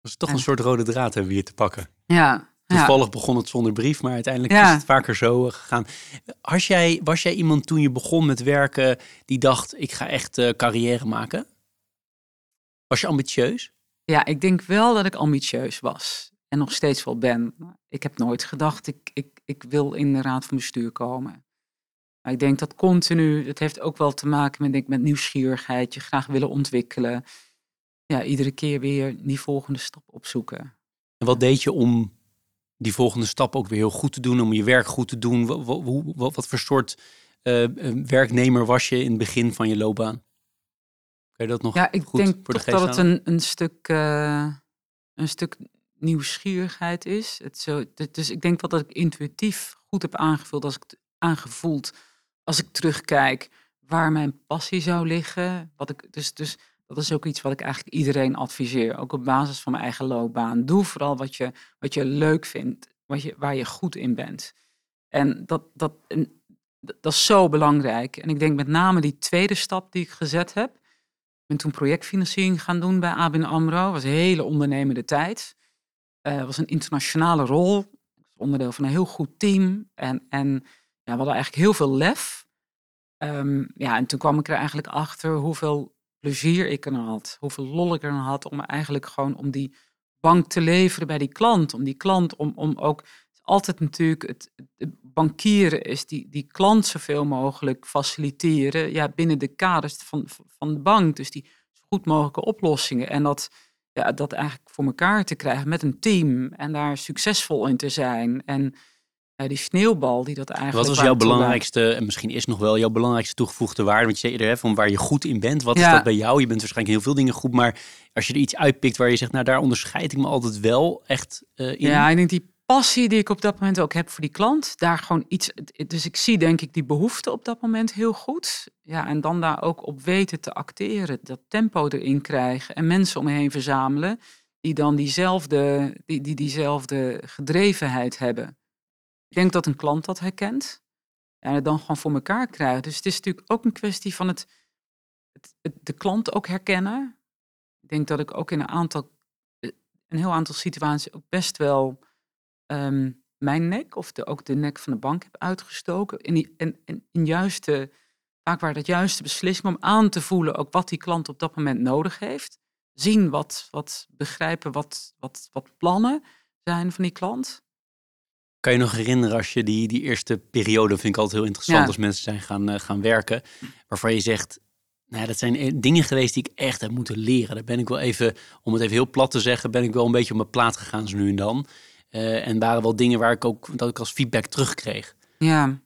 Dat is toch En- een soort rode draad hebben we hier te pakken. Ja, ja. Toevallig begon het zonder brief, maar uiteindelijk Ja. is het vaker zo eh, gegaan. Als jij, was jij iemand toen je begon met werken die dacht, ik ga echt eh, carrière maken? Was je ambitieus? Ja, ik denk wel dat ik ambitieus was. En nog steeds wel ben. Ik heb nooit gedacht, ik, ik, ik wil in de raad van bestuur komen. Maar ik denk dat continu, het heeft ook wel te maken met, denk, met nieuwsgierigheid, je graag willen ontwikkelen. Ja, iedere keer weer die volgende stap opzoeken. En wat deed je om die volgende stap ook weer heel goed te doen, om je werk goed te doen? Wat, wat, wat voor soort uh, werknemer was je in het begin van je loopbaan? Kan je dat nog ja, ik goed denk voor de dat het een, een, stuk, uh, een stuk nieuwsgierigheid is. Het zo, dus ik denk wel dat ik intuïtief goed heb aangevuld als ik aangevoeld als ik terugkijk waar mijn passie zou liggen. Wat ik, dus, dus dat is ook iets wat ik eigenlijk iedereen adviseer. Ook op basis van mijn eigen loopbaan. Doe vooral wat je, wat je leuk vindt, wat je, waar je goed in bent. En dat, dat, dat is zo belangrijk. En ik denk met name die tweede stap die ik gezet heb. Ik ben toen projectfinanciering gaan doen bij ABN AMRO. was een hele ondernemende tijd. Het uh, was een internationale rol. Onderdeel van een heel goed team. En, en ja, we hadden eigenlijk heel veel lef. Um, ja, en toen kwam ik er eigenlijk achter hoeveel plezier ik er had. Hoeveel lol ik er had om eigenlijk gewoon om die bank te leveren bij die klant. Om die klant, om, om ook altijd natuurlijk het, het bankieren is die, die klant zoveel mogelijk faciliteren ja, binnen de kaders van, van de bank. Dus die zo goed mogelijke oplossingen. En dat, ja, dat eigenlijk voor elkaar te krijgen met een team en daar succesvol in te zijn. En die sneeuwbal die dat eigenlijk. Wat was jouw belangrijkste, en misschien is nog wel jouw belangrijkste toegevoegde waarde? Want je zei eerder, hè, van waar je goed in bent. Wat is dat bij jou? Je bent waarschijnlijk heel veel dingen goed, maar als je er iets uitpikt waar je zegt, nou daar onderscheid ik me altijd wel echt uh, in. Ja, ik denk die passie die ik op dat moment ook heb voor die klant. Daar gewoon iets. Dus ik zie denk ik die behoefte op dat moment heel goed. Ja, en dan daar ook op weten te acteren. Dat tempo erin krijgen. En mensen om me heen verzamelen. Die dan diezelfde, die, die, diezelfde gedrevenheid hebben. Ik denk dat een klant dat herkent. En het dan gewoon voor elkaar krijgt. Dus het is natuurlijk ook een kwestie van het, het, de klant ook herkennen. Ik denk dat ik ook in een aantal, een heel aantal situaties ook best wel Ehm, mijn nek of de, ook de nek van de bank heb uitgestoken. In, die, en, en in juiste, vaak waar dat juiste beslissing om aan te voelen ook wat die klant op dat moment nodig heeft. Zien wat, wat begrijpen wat, wat, wat plannen zijn van die klant. Kan je nog herinneren als je die, die eerste periode, vind ik altijd heel interessant als mensen zijn gaan, uh, gaan werken, waarvan je zegt, nou, dat zijn eh, dingen geweest die ik echt heb moeten leren. Daar ben ik wel even, om het even heel plat te zeggen, ben ik wel een beetje op mijn plaat gegaan zo nu en dan. Uh, en waren wel dingen waar ik ook dat ik als feedback terugkreeg. Ja.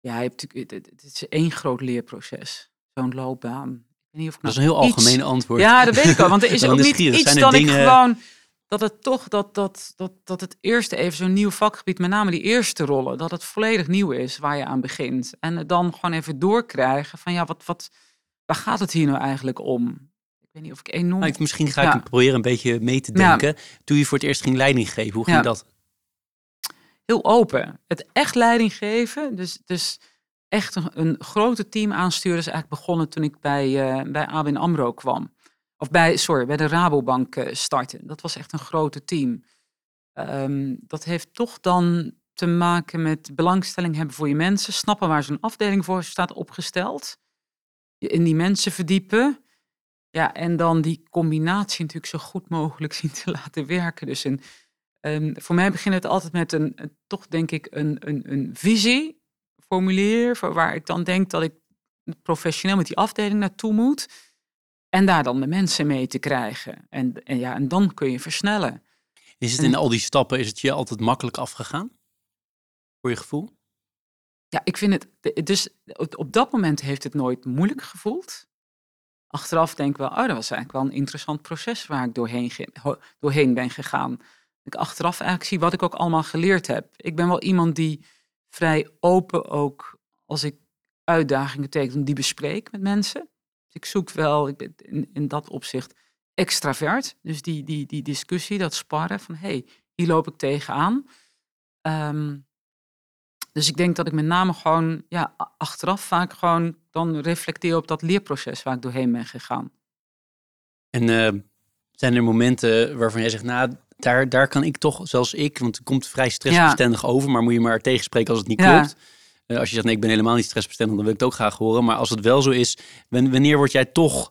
Ja, je hebt het, is één groot leerproces. Zo'n loopbaan. Ik weet niet of ik dat is een heel algemeen antwoord. Ja, dat weet ik wel. Want er is <laughs> ook niet iets dat dingen... ik gewoon... Dat het toch, dat, dat, dat, dat het eerste even zo'n nieuw vakgebied, met name die eerste rollen, dat het volledig nieuw is waar je aan begint. En het dan gewoon even doorkrijgen van ja, wat, wat, waar gaat het hier nou eigenlijk om? ik weet niet of ik enorm... Nou, misschien ga ik proberen een beetje mee te denken. Toen je voor het eerst ging leiding geven, hoe ging dat? Heel open. Het echt leiding geven, dus, dus echt een, een grote team aansturen is eigenlijk begonnen toen ik bij, uh, bij ABN AMRO kwam. Of bij, sorry, bij de Rabobank uh, startte. Dat was echt een grote team. Um, dat heeft toch dan te maken met belangstelling hebben voor je mensen. Snappen waar zo'n afdeling voor staat opgesteld. Je in die mensen verdiepen. Ja, en dan die combinatie natuurlijk zo goed mogelijk <laughs> zien te laten werken. Dus een, um, voor mij begint het altijd met een, toch denk ik, een, een, een visie formuleer, voor waar ik dan denk dat ik professioneel met die afdeling naartoe moet. En daar dan de mensen mee te krijgen. En, en, ja, en dan kun je versnellen. Is het in al die stappen, is het je altijd makkelijk afgegaan? Voor je gevoel? Ja, ik vind het, dus op dat moment heeft het nooit moeilijk gevoeld achteraf denk ik wel, oh, dat was eigenlijk wel een interessant proces waar ik doorheen, doorheen ben gegaan. Ik achteraf eigenlijk zie wat ik ook allemaal geleerd heb. Ik ben wel iemand die vrij open ook, als ik uitdagingen teken, die bespreek met mensen. Dus ik zoek wel, ik ben in, in dat opzicht extravert. Dus die, die, die discussie, dat sparren van, hé, hey, hier loop ik tegenaan. Um, dus ik denk dat ik met name gewoon ja, achteraf vaak gewoon dan reflecteer op dat leerproces waar ik doorheen ben gegaan. En uh, zijn er momenten waarvan jij zegt, nou, daar, daar kan ik toch, zoals ik, want het komt vrij stressbestendig over, maar moet je maar tegenspreken als het niet klopt. Uh, als je zegt, nee, ik ben helemaal niet stressbestendig, dan wil ik het ook graag horen. Maar als het wel zo is, wanneer word jij toch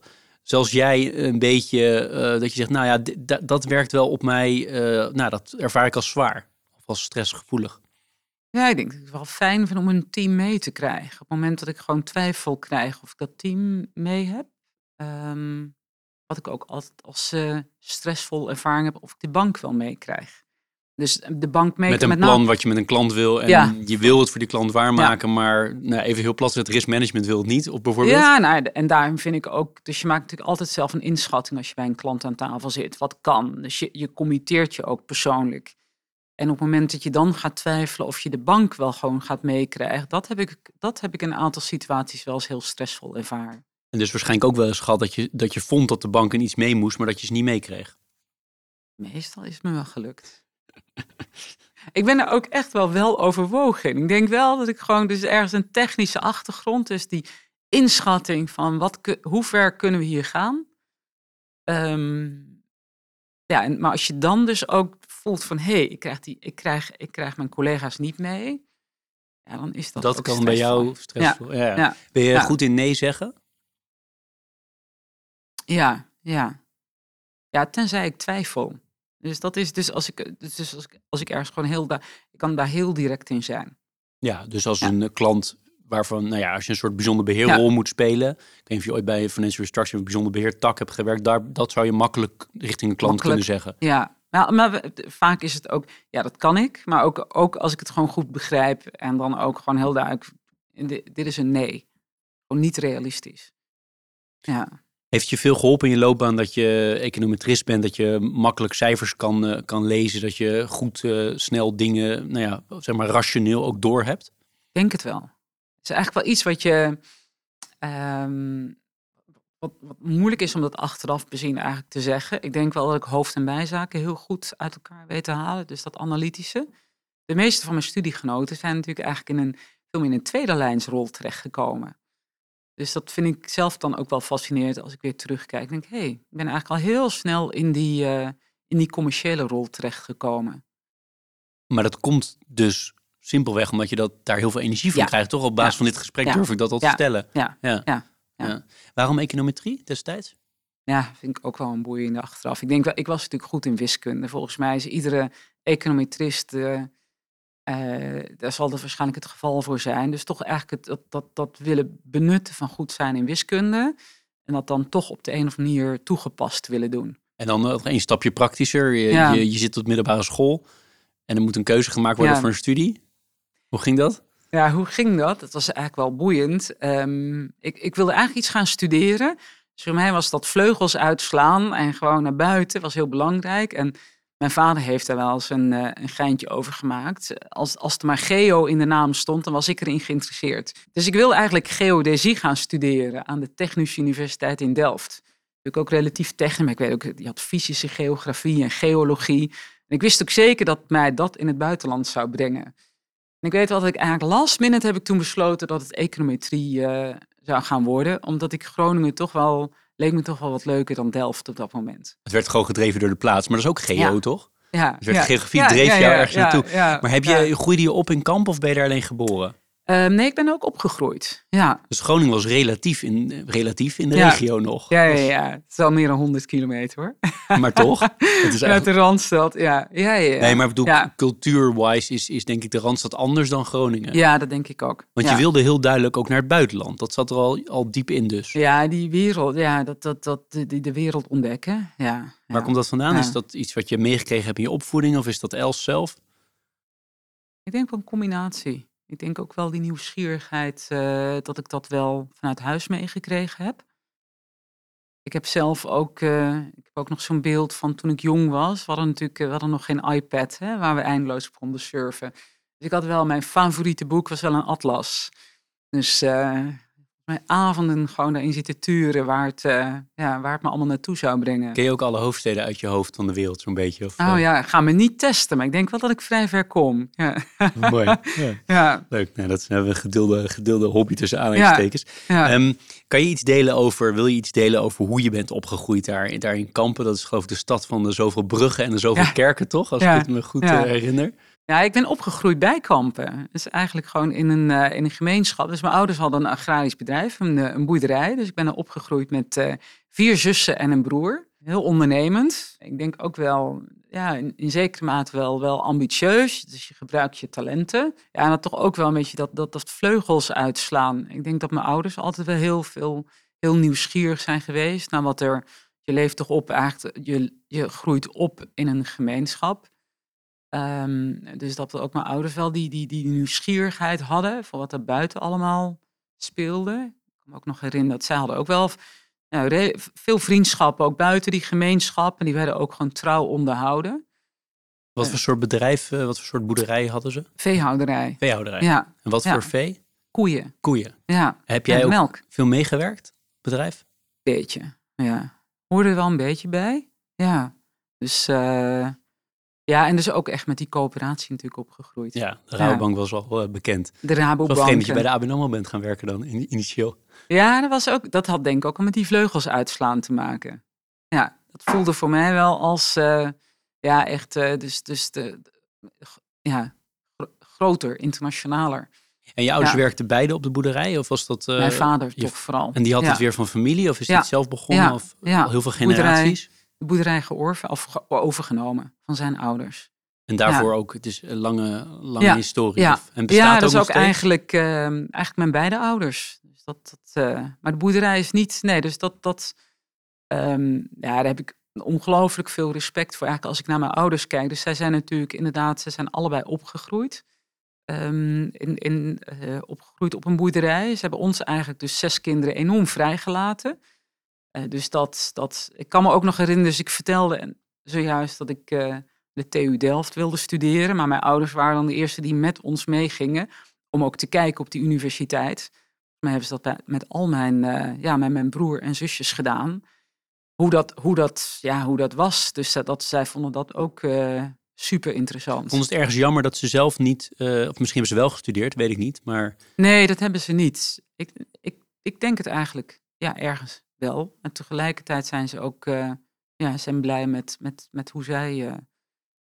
Zelfs jij een beetje eh, dat je zegt, nou ja, dat werkt wel op mij. eh, nou, dat ervaar ik als zwaar of als stressgevoelig. Ja, ik denk dat het wel fijn vind om een team mee te krijgen. Op het moment dat ik gewoon twijfel krijg of ik dat team mee heb. ehm, wat ik ook altijd als eh, stressvol ervaring heb, of ik de bank wel meekrijg. Dus de bank mee met een met plan wat je met een klant wil. En Ja. je wil het voor die klant waarmaken, maar nou, even heel plat, het riskmanagement wil het niet. Of bijvoorbeeld. Ja, nou, en daarom vind ik ook, dus je maakt natuurlijk altijd zelf een inschatting als je bij een klant aan tafel zit. Wat kan? Dus je, je committeert je ook persoonlijk. En op het moment dat je dan gaat twijfelen of je de bank wel gewoon gaat meekrijgen, dat heb ik, dat heb ik in een aantal situaties wel eens heel stressvol ervaren. En dus waarschijnlijk ook wel eens gehad dat je, dat je vond dat de bank in iets mee moest, maar dat je ze niet meekreeg. Meestal is het me wel gelukt. <laughs> ik ben er ook echt wel wel overwogen. Ik denk wel dat ik gewoon dus ergens een technische achtergrond, dus die inschatting van wat, hoe ver kunnen we hier gaan. Ehm, ja, en, maar als je dan dus ook voelt van hé, hey, ik, krijg die, ik, krijg, ik krijg mijn collega's niet mee. Ja, dan is dat Dat, kan bij jou stressvol. Ja. ja. Ben je Ja. goed in nee zeggen? Ja, ja. Ja, tenzij ik twijfel. Dus dat is dus als ik, dus als ik, als ik ergens gewoon heel, da ik kan daar heel direct in zijn. Ja, dus als Ja. een eh, klant waarvan, nou ja, als je een soort bijzonder beheerrol moet spelen. Ik weet niet of je ooit bij Financial Restructuring een bijzonder beheertak hebt gewerkt. Daar, dat zou je makkelijk richting een klant Makkelijk. kunnen zeggen. Ja, maar, maar we- vaak is het ook, ja, dat kan ik. Maar ook, ook als ik het gewoon goed begrijp en dan ook gewoon heel duidelijk, dit, dit is een nee. Gewoon niet realistisch. Ja. Heeft je veel geholpen in je loopbaan dat je econometrist bent, dat je makkelijk cijfers kan, eh, kan lezen, dat je goed eh, snel dingen, nou ja, zeg maar rationeel ook doorhebt? Ik denk het wel. Het is eigenlijk wel iets wat je. ehm, wat, moeilijk is om dat achteraf bezien eigenlijk te zeggen. Ik denk wel dat ik hoofd- en bijzaken heel goed uit elkaar weet te halen. Dus dat analytische. De meeste van mijn studiegenoten zijn natuurlijk eigenlijk in een veel meer in een tweede lijnsrol terechtgekomen. Dus dat vind ik zelf dan ook wel fascinerend als ik weer terugkijk. Ik denk, hé, hey, ik ben eigenlijk al heel snel in die, eh, in die commerciële rol terechtgekomen. Maar dat komt dus simpelweg omdat je dat, daar heel veel energie van Ja. krijgt, toch? Op basis Ja. van dit gesprek Ja. durf ik dat al te stellen. Ja, Ja. ja, Ja. ja. Waarom econometrie destijds? Ja, vind ik ook wel een boeiende achteraf. Ik denk wel, ik was natuurlijk goed in wiskunde. Volgens mij is iedere econometrist, eh, eh, daar zal dat waarschijnlijk het geval voor zijn. Dus toch eigenlijk het, dat, dat, dat willen benutten van goed zijn in wiskunde. En dat dan toch op de een of andere manier toegepast willen doen. En dan nog één stapje praktischer. Je, Ja. je, je zit op middelbare school en er moet een keuze gemaakt worden Ja. voor een studie. Hoe ging dat? Ja, hoe ging dat? Het was eigenlijk wel boeiend. Ehm, ik, ik wilde eigenlijk iets gaan studeren. Dus voor mij was dat vleugels uitslaan en gewoon naar buiten was heel belangrijk. En mijn vader heeft daar wel eens een, eh, een geintje over gemaakt. Als, als er maar geo in de naam stond, dan was ik erin geïnteresseerd. Dus ik wilde eigenlijk geodesie gaan studeren aan de Technische Universiteit in Delft. Natuurlijk ook relatief technisch, ik weet ook, die had fysische geografie en geologie. En ik wist ook zeker dat mij dat in het buitenland zou brengen. En ik weet wel dat ik eigenlijk last minute heb ik toen besloten dat het econometrie eh, zou gaan worden. Omdat ik Groningen toch wel, leek me toch wel wat leuker dan Delft op dat moment. Het werd gewoon gedreven door de plaats, maar dat is ook geo, Ja. toch? Ja, Dus werd ja. geografie dreef jou ergens naartoe. Maar heb je, groeide je op in kamp of ben je daar alleen geboren? Ehm, nee, ik ben ook opgegroeid. Ja, Dus Groningen was relatief in, eh, relatief in de Ja. regio nog. ja, ja, ja. Het is al meer dan 100 kilometer hoor. <laughs> Maar toch? Het is <laughs> Uit eigenlijk... de Randstad, ja. Ja, ja. Nee, maar bedoel, Ja. cultuur-wise is, is denk ik de Randstad anders dan Groningen. Ja, dat denk ik ook. Want je wilde heel duidelijk ook naar het buitenland. Dat zat er al, al diep in dus. Ja, die wereld, ja, dat, dat, dat, die, de wereld ontdekken. Ja, Waar komt dat vandaan? Is dat iets wat je meegekregen hebt in je opvoeding of is dat Els zelf? Ik denk wel een combinatie. Ik denk ook wel die nieuwsgierigheid eh, dat ik dat wel vanuit huis meegekregen heb. Ik heb zelf ook, eh, ik heb ook nog zo'n beeld van toen ik jong was. We hadden natuurlijk eh, hadden nog geen iPad hè, waar we eindeloos op konden surfen. Dus ik had wel, mijn favoriete boek was wel een atlas. Dus avonden gewoon daarin zitten turen waar het, eh, ja, waar het me allemaal naartoe zou brengen. Ken je ook alle hoofdsteden uit je hoofd van de wereld zo'n beetje? Of, Oh eh, ja, ga me niet testen, maar ik denk wel dat ik vrij ver kom. Ja, <laughs> Mooi. Ja. <laughs> ja, Leuk. Nou, dat is hebben we gedeelde, gedeelde hobby tussen aanhalingstekens. ja. Ehm, kan je iets delen over, wil je iets delen over hoe je bent opgegroeid daar, daar in Kampen? Dat is geloof ik de stad van de zoveel bruggen en de zoveel kerken, toch? Als ik het me goed Ja. eh, herinner. Ja, ik ben opgegroeid bij Kampen. Dus eigenlijk gewoon in een, eh, in een gemeenschap. Dus mijn ouders hadden een agrarisch bedrijf, een, eh, een boerderij. Dus ik ben er opgegroeid met eh, vier zussen en een broer. Heel ondernemend. Ik denk ook wel, ja, in, zekere mate wel, wel ambitieus. Dus je gebruikt je talenten. Ja, en dat toch ook wel een beetje dat, dat, dat vleugels uitslaan. Ik denk dat mijn ouders altijd wel heel veel, heel nieuwsgierig zijn geweest naar wat er... Je leeft toch op, je, je groeit op in een gemeenschap. Ehm, dus dat ook mijn ouders wel die, die, die nieuwsgierigheid hadden voor wat er buiten allemaal speelde. Ik kan me ook nog herinneren dat zij hadden ook wel nou, veel vriendschappen, ook buiten die gemeenschap. En die werden ook gewoon trouw onderhouden. Wat voor soort bedrijf, eh, wat voor soort boerderij hadden ze? Veehouderij. Veehouderij. Ja, En wat Ja. voor vee? koeien. Koeien. Ja, Heb jij ook melk. veel meegewerkt? Bedrijf? Beetje, ja. Hoorde er wel een beetje bij. Ja, dus... eh, ja, en dus ook echt met die coöperatie natuurlijk opgegroeid. Ja, de Rabobank was wel eh, bekend. De Rabobank. dat je bij de ABN AMRO bent gaan werken dan, in- initieel. Ja, dat, was ook, dat had denk ik ook met die vleugels uitslaan te maken. Ja, dat voelde voor mij wel als, eh, ja, echt, eh, dus, dus de, ja, gro- groter, internationaler. En je ouders Ja. werkten beide op de boerderij? Of was dat... Mijn vader je- toch vooral. En die had ja. het weer van familie? Of is dit zelf begonnen? Ja. Of al heel veel Boerderij. De boerderij georven, of ge- overgenomen van zijn ouders. En daarvoor ook, het is een lange, lange Ja. historie. Ja. En bestaat Ja, ook dat is nog ook steeds? eigenlijk, eh, eigenlijk mijn beide ouders. Dus dat, dat, eh, maar de boerderij is niet, nee, dus dat, dat ehm, ja, daar heb ik ongelooflijk veel respect voor. Eigenlijk als ik naar mijn ouders kijk. Dus zij zijn natuurlijk inderdaad, ze zijn allebei opgegroeid. Ehm, in, in, eh, opgegroeid op een boerderij. Ze hebben ons eigenlijk dus zes kinderen enorm vrijgelaten. Eh, dus dat, dat, ik kan me ook nog herinneren, dus ik vertelde zojuist dat ik eh, de TU Delft wilde studeren. Maar mijn ouders waren dan de eerste die met ons meegingen om ook te kijken op die universiteit. Maar hebben ze dat met al mijn, eh, ja, met mijn broer en zusjes gedaan. Hoe dat, hoe dat, ja, hoe dat was. Dus dat, dat, zij vonden dat ook super interessant. Vond het ergens jammer dat ze zelf niet, of misschien hebben ze wel gestudeerd, weet ik niet. Maar Nee, dat hebben ze niet. Ik, ik, ik denk het eigenlijk ja, ergens wel. En tegelijkertijd zijn ze ook eh, ja, zijn blij met, met, met hoe zij. eh,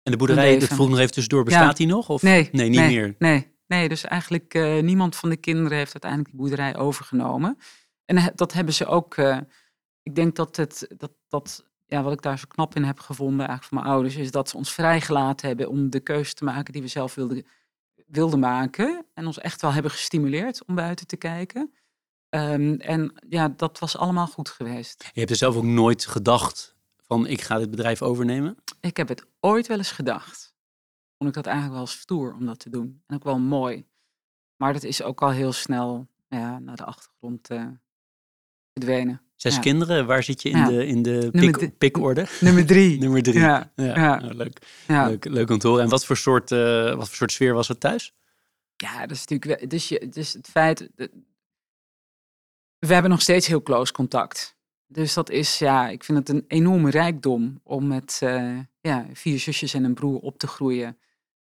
en de boerderij, dat vroeg nog even tussendoor, bestaat die nog? Of? nee, nee, niet nee, meer. Nee, nee, dus eigenlijk eh, niemand van de kinderen heeft uiteindelijk die boerderij overgenomen. En dat hebben ze ook. ik denk dat het, dat, dat, ja, wat ik daar zo knap in heb gevonden, eigenlijk van mijn ouders, is dat ze ons vrijgelaten hebben om de keuze te maken die we zelf wilden, wilden maken. En ons echt wel hebben gestimuleerd om buiten te kijken. Ehm, en ja, dat was allemaal goed geweest. Je hebt er zelf ook nooit gedacht van ik ga dit bedrijf overnemen? Ik heb het ooit wel eens gedacht. Vond ik dat eigenlijk wel stoer om dat te doen. En ook wel mooi. Maar dat is ook al heel snel ja, naar de achtergrond eh, verdwenen. Zes Ja. kinderen, waar zit je in Ja. de, in de pik, pikorde? <laughs> Nummer drie. Nummer drie. Ja, Ja, nou, leuk. Leuk, leuk om te horen. En wat voor soort, eh, wat voor soort sfeer was het thuis? ja, dat is natuurlijk. Dus, je, dus het feit. We hebben nog steeds heel close contact. Dus dat is, ja, ik vind het een enorme rijkdom om met eh, ja, vier zusjes en een broer op te groeien.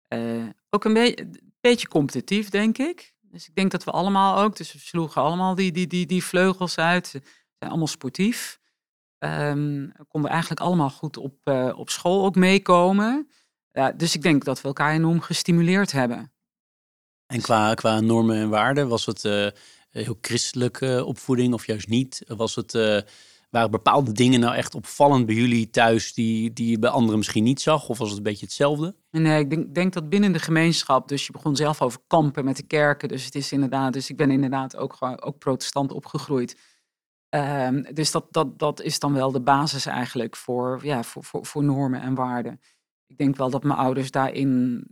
Eh, ook een, beetje competitief, denk ik. Dus ik denk dat we allemaal ook, dus we sloegen allemaal die, die, die, die vleugels uit. Zijn allemaal sportief. Ehm, konden eigenlijk allemaal goed op, eh, op school ook meekomen. Ja, dus ik denk dat we elkaar enorm gestimuleerd hebben. En qua, qua normen en waarden, was het heel christelijke opvoeding of juist niet? Was het, eh, waren bepaalde dingen nou echt opvallend bij jullie thuis die, die je bij anderen misschien niet zag? Of was het een beetje hetzelfde? Nee, ik denk, denk dat binnen de gemeenschap, dus je begon zelf over kampen met de kerken. Dus het is inderdaad, dus ik ben inderdaad ook ook protestant opgegroeid. Ehm, dus dat, dat, dat is dan wel de basis eigenlijk voor, ja, voor, voor, voor normen en waarden. Ik denk wel dat mijn ouders daarin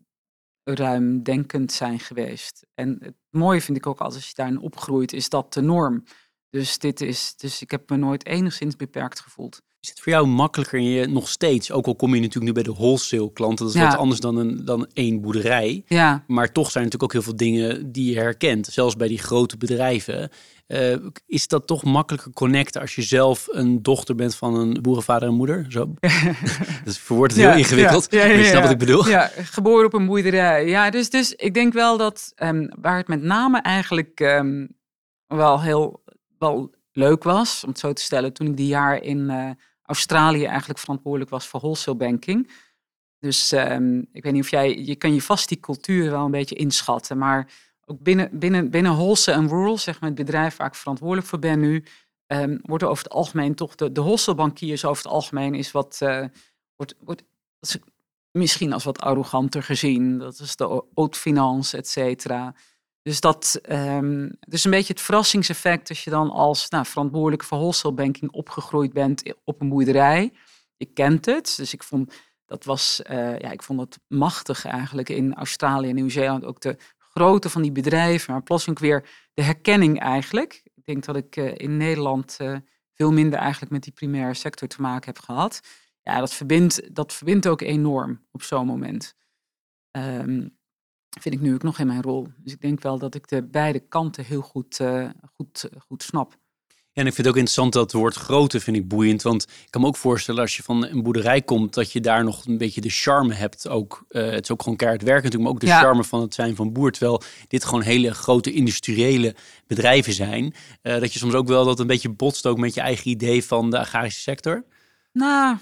ruimdenkend zijn geweest. En het mooie vind ik ook als je daarin opgroeit, is dat de norm. Dus, dit is, dus ik heb me nooit enigszins beperkt gevoeld. Is het voor jou makkelijker en je nog steeds, ook al kom je natuurlijk nu bij de wholesale klanten, dat is Ja. wat anders dan, een, dan één boerderij. Ja, Maar toch zijn er natuurlijk ook heel veel dingen die je herkent. Zelfs bij die grote bedrijven. Eh, is dat toch makkelijker connecten als je zelf een dochter bent van een boerenvader en moeder? Zo. <laughs> dat verwoordt het Ja, heel ingewikkeld. ja, ja, maar je snapt wat ik bedoel. Ja, geboren op een boerderij. Ja, dus, dus ik denk wel dat ehm, waar het met name eigenlijk ehm, wel heel wel leuk was, om het zo te stellen, toen ik die jaar in eh, Australië eigenlijk verantwoordelijk was voor wholesale banking. Dus ehm, ik weet niet of jij, je kan je vast die cultuur wel een beetje inschatten, maar binnen, binnen, binnen wholesale en rural, zeg maar het bedrijf waar ik verantwoordelijk voor ben nu, um, wordt over het algemeen toch de, de wholesale bankiers over het algemeen is wat, uh, wordt, wordt is misschien als wat arroganter gezien. Dat is de haute finance, et cetera. Dus dat um, dus een beetje het verrassingseffect als je dan als nou, verantwoordelijke voor wholesale banking opgegroeid bent op een boerderij. Je kent het, dus ik vond dat was, uh, ja, ik vond het machtig eigenlijk in Australië en Nieuw-Zeeland ook de grootte van die bedrijven, maar plotseling weer de herkenning eigenlijk. Ik denk dat ik uh, in Nederland uh, veel minder eigenlijk met die primaire sector te maken heb gehad. Ja, dat verbindt, dat verbindt ook enorm op zo'n moment. Um, vind ik nu ook nog in mijn rol. Dus ik denk wel dat ik de beide kanten heel goed, uh, goed, goed snap. En ik vind het ook interessant dat het woord grootte vind ik boeiend. Want ik kan me ook voorstellen als je van een boerderij komt, dat je daar nog een beetje de charme hebt. Ook, uh, het is ook gewoon keihard werken natuurlijk, maar ook de ja. charme van het zijn van boer. Terwijl dit gewoon hele grote industriële bedrijven zijn. Uh, dat je soms ook wel dat een beetje botst ook met je eigen idee van de agrarische sector. Nou,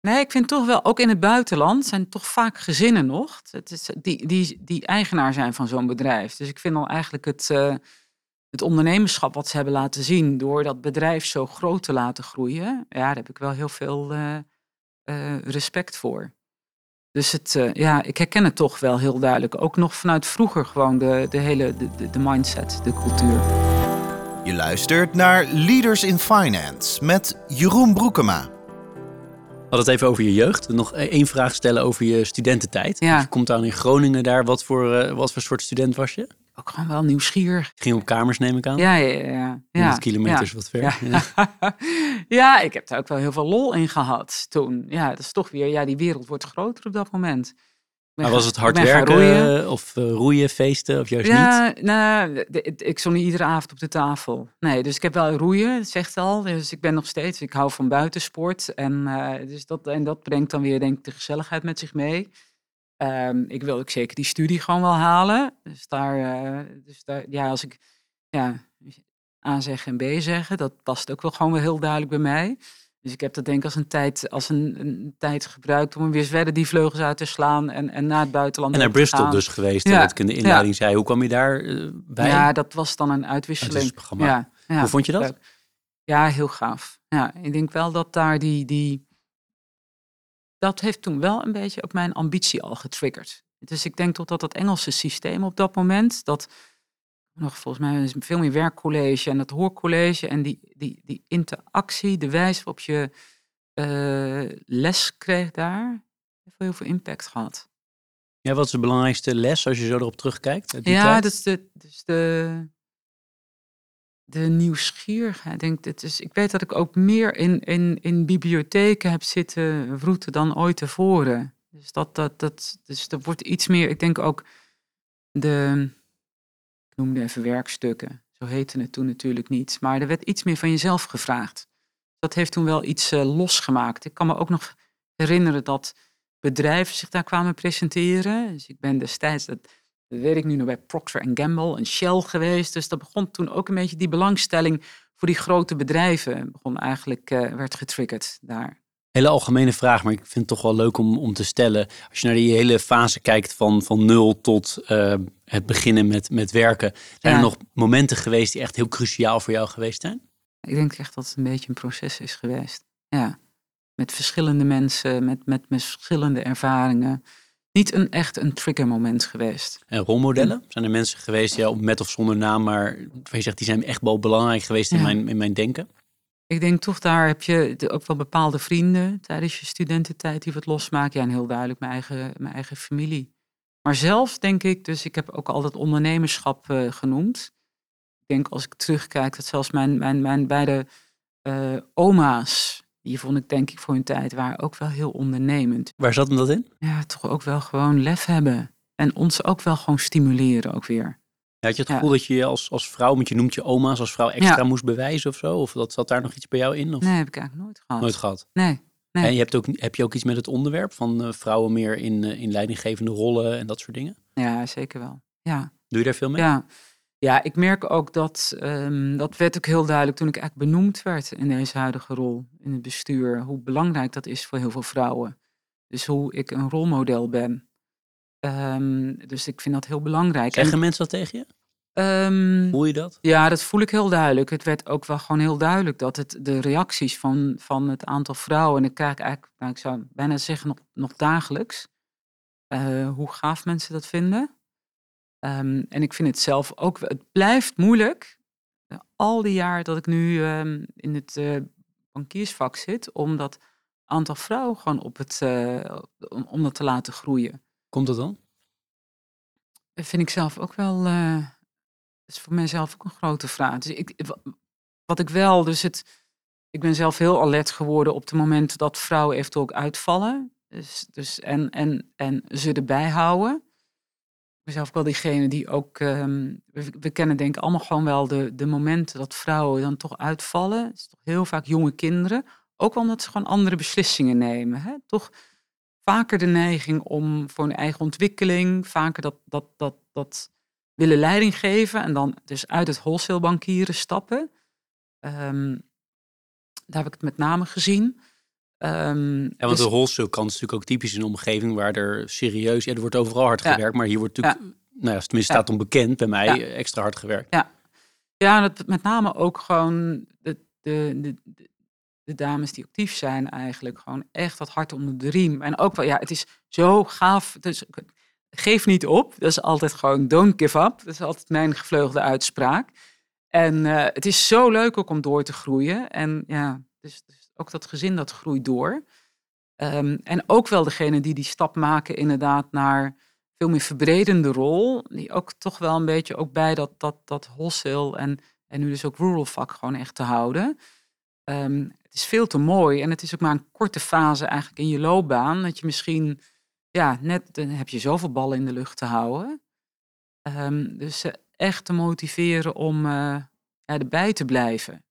Nee, ik vind toch wel, ook in het buitenland zijn toch vaak gezinnen nog. Het is, die, die, die eigenaar zijn van zo'n bedrijf. Dus ik vind al eigenlijk het, uh, het ondernemerschap wat ze hebben laten zien. door dat bedrijf zo groot te laten groeien. Ja, daar heb ik wel heel veel uh, uh, respect voor. Dus het, ja, ik herken het toch wel heel duidelijk. Ook nog vanuit vroeger gewoon de, de hele de, de, mindset, de cultuur. Je luistert naar Leaders in Finance met Jeroen Broekema. We hadden het even over je jeugd. Nog e- één vraag stellen over je studententijd. Ja. Je komt aan in Groningen daar. Wat voor, uh, wat voor soort student was je? Ook gewoon wel nieuwsgierig. Ging op kamers, neem ik aan? Ja, ja, ja. ja. 100 kilometers ja. wat ver. Ja. Ja. <laughs> ja. ik heb daar ook wel heel veel lol in gehad toen. Ja, dat is toch weer, ja, die wereld wordt groter op dat moment. Maar was het hard werken roeien. of uh, roeien, feesten of juist ja, niet? Nou, ik stond niet iedere avond op de tafel. Nee, dus ik heb wel roeien, dat zegt al. Dus ik ben nog steeds, ik hou van buitensport. En, uh, dus dat, en dat brengt dan weer denk ik de gezelligheid met zich mee. Um, ik wil ook zeker die studie gewoon wel halen. Dus daar, uh, dus daar ja, als ik ja, A zeggen en B zeggen, dat past ook wel gewoon wel heel duidelijk bij mij. Dus ik heb dat denk ik als een tijd, als een, een tijd gebruikt om weer verder die vleugels uit te slaan en, en naar het buitenland En naar Bristol gaan. dus geweest, ja. wat ik in de inleiding ja. zei. Hoe kwam je daar uh, bij? Ja, dat was dan een uitwisseling. Ja, ja, Hoe vond je dat? Ja, heel gaaf. Ja, ik denk wel dat daar die, die... Dat heeft toen wel een beetje ook mijn ambitie al getriggerd. Dus ik denk dat dat Engelse systeem op dat moment... dat nog volgens mij is veel meer werkcollege en het hoorcollege en die, die, die interactie, de wijze waarop je uh, les kreeg daar, heeft heel veel impact gehad. Ja, wat is de belangrijkste les als je zo erop terugkijkt? ja, tijd? dat is de, dus de, de nieuwsgierigheid. Denk, het is, ik weet dat ik ook meer in, in, in bibliotheken heb zitten vroeten dan ooit tevoren. Dus dat, dat, dat, dus er wordt iets meer, ik denk ook de noemde even werkstukken. Zo heette het toen natuurlijk niet. Maar er werd iets meer van jezelf gevraagd. Dat heeft toen wel iets uh, losgemaakt. Ik kan me ook nog herinneren dat bedrijven zich daar kwamen presenteren. Dus ik ben destijds, dat, dat weet ik nu nog bij Procter Gamble en Shell geweest. Dus dat begon toen ook een beetje die belangstelling voor die grote bedrijven. Begon eigenlijk, uh, werd getriggerd daar. Hele algemene vraag, maar ik vind het toch wel leuk om, om te stellen. Als je naar die hele fase kijkt van, van nul tot uh, het beginnen met, met werken. Zijn ja. er nog momenten geweest die echt heel cruciaal voor jou geweest zijn? Ik denk echt dat het een beetje een proces is geweest. Ja, met verschillende mensen, met, met, met verschillende ervaringen. Niet een echt een triggermoment geweest. En rolmodellen? Zijn er mensen geweest, ja, met of zonder naam, maar je zegt die zijn echt wel belangrijk geweest in, mijn, in mijn denken? Ik denk toch, daar heb je ook wel bepaalde vrienden tijdens je studententijd die wat losmaken. Ja, en heel duidelijk mijn eigen, mijn eigen familie. Maar zelf denk ik, dus ik heb ook altijd ondernemerschap uh, genoemd. Ik denk als ik terugkijk, dat zelfs mijn, mijn, mijn beide uh, oma's, die vond ik denk ik voor hun tijd, waren ook wel heel ondernemend. Waar zat hem dat in? Ja, toch ook wel gewoon lef hebben. En ons ook wel gewoon stimuleren ook weer. Ja, had je het gevoel ja. dat je als, als vrouw, want je noemt je oma's als vrouw, extra ja. moest bewijzen of zo? Of dat, zat daar nog iets bij jou in? Of? Nee, heb ik eigenlijk nooit gehad. Nooit gehad? Nee. nee. En je hebt ook, heb je ook iets met het onderwerp van uh, vrouwen meer in, uh, in leidinggevende rollen en dat soort dingen? Ja, zeker wel. Ja. Doe je daar veel mee? Ja, ja ik merk ook dat, um, dat werd ook heel duidelijk toen ik eigenlijk benoemd werd in deze huidige rol in het bestuur, hoe belangrijk dat is voor heel veel vrouwen. Dus hoe ik een rolmodel ben. Ehm, dus ik vind dat heel belangrijk. Zeggen En, mensen dat tegen je? ehm, Voel je dat? ja, dat voel ik heel duidelijk. Het werd ook wel gewoon heel duidelijk dat het de reacties van, van het aantal vrouwen, en ik krijg eigenlijk, nou, ik zou bijna zeggen nog, nog dagelijks, eh, hoe gaaf mensen dat vinden. Ehm, en ik vind het zelf ook, het blijft moeilijk, eh, al die jaar dat ik nu ehm, in het eh, bankiersvak zit, om dat aantal vrouwen gewoon op het, eh, om, om dat te laten groeien. Komt dat dan? Dat vind ik zelf ook wel. dat is voor mijzelf ook een grote vraag. Dus ik, wa- wat ik wel, dus het. Ik ben zelf heel alert geworden op het moment dat vrouwen eventueel ook uitvallen. Dus, dus en, en, en ze erbij houden. Ik ben zelf ook wel diegene die ook. ehm, we, kennen denk ik allemaal gewoon wel de, de momenten dat vrouwen dan toch uitvallen. Het is toch heel vaak jonge kinderen. Ook omdat ze gewoon andere beslissingen nemen. Hè? Toch vaker de neiging om voor hun eigen ontwikkeling, vaker dat, dat, dat, dat willen leiding geven en dan dus uit het wholesalebankieren stappen. Ehm, daar heb ik het met name gezien. Ehm, Ja, want dus- de kant is natuurlijk ook typisch in een omgeving waar er serieus, ja, er wordt overal hard Ja. gewerkt, maar hier wordt natuurlijk, nou ja, tenminste Ja. staat onbekend bij mij, Ja. extra hard gewerkt. Ja, en het, met name ook gewoon de, de, de, de, de dames die actief zijn eigenlijk. Gewoon echt dat hart onder de riem. En ook wel, ja, het is zo gaaf. Dus, geef niet op. Dat is altijd gewoon don't give up. Dat is altijd mijn gevleugelde uitspraak. En eh, het is zo leuk ook om door te groeien. En ja, dus, dus ook dat gezin dat groeit door. Ehm, en ook wel degene die die stap maken inderdaad naar veel meer verbredende rol. Die ook toch wel een beetje ook bij dat, dat, dat wholesale en, en nu dus ook rural vak gewoon echt te houden. Ehm, het is veel te mooi en het is ook maar een korte fase eigenlijk in je loopbaan. Dat je misschien, ja, net dan heb je zoveel ballen in de lucht te houden. Ehm, dus ze echt te motiveren om eh, ja, erbij te blijven.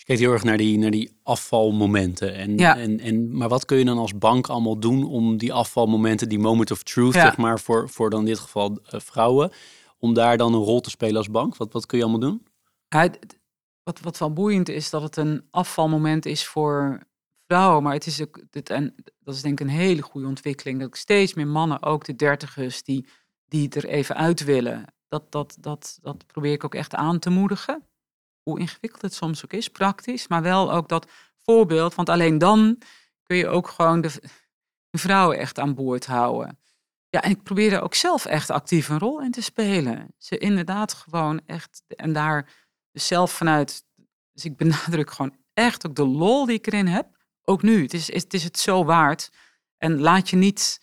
Je kijkt heel erg naar die, naar die afvalmomenten. En, Ja. en, en, maar wat kun je dan als bank allemaal doen om die afvalmomenten, die moment of truth, Ja. zeg maar, voor, voor dan in dit geval eh, vrouwen, om daar dan een rol te spelen als bank? Wat, wat kun je allemaal doen? Ja, wat, wat wel boeiend is, dat het een afvalmoment is voor vrouwen. Maar het is ook, dit, en dat is denk ik een hele goede ontwikkeling. Dat steeds meer mannen, ook de dertigers, die, die het er even uit willen. Dat, dat, dat, dat probeer ik ook echt aan te moedigen. Hoe ingewikkeld het soms ook is, praktisch. Maar wel ook dat voorbeeld. Want alleen dan kun je ook gewoon de, de vrouwen echt aan boord houden. Ja, en ik probeer er ook zelf echt actief een rol in te spelen. Ze inderdaad gewoon echt, en daar dus zelf vanuit, dus ik benadruk gewoon echt ook de lol die ik erin heb. Ook nu, het is het, is het zo waard. En laat je niet,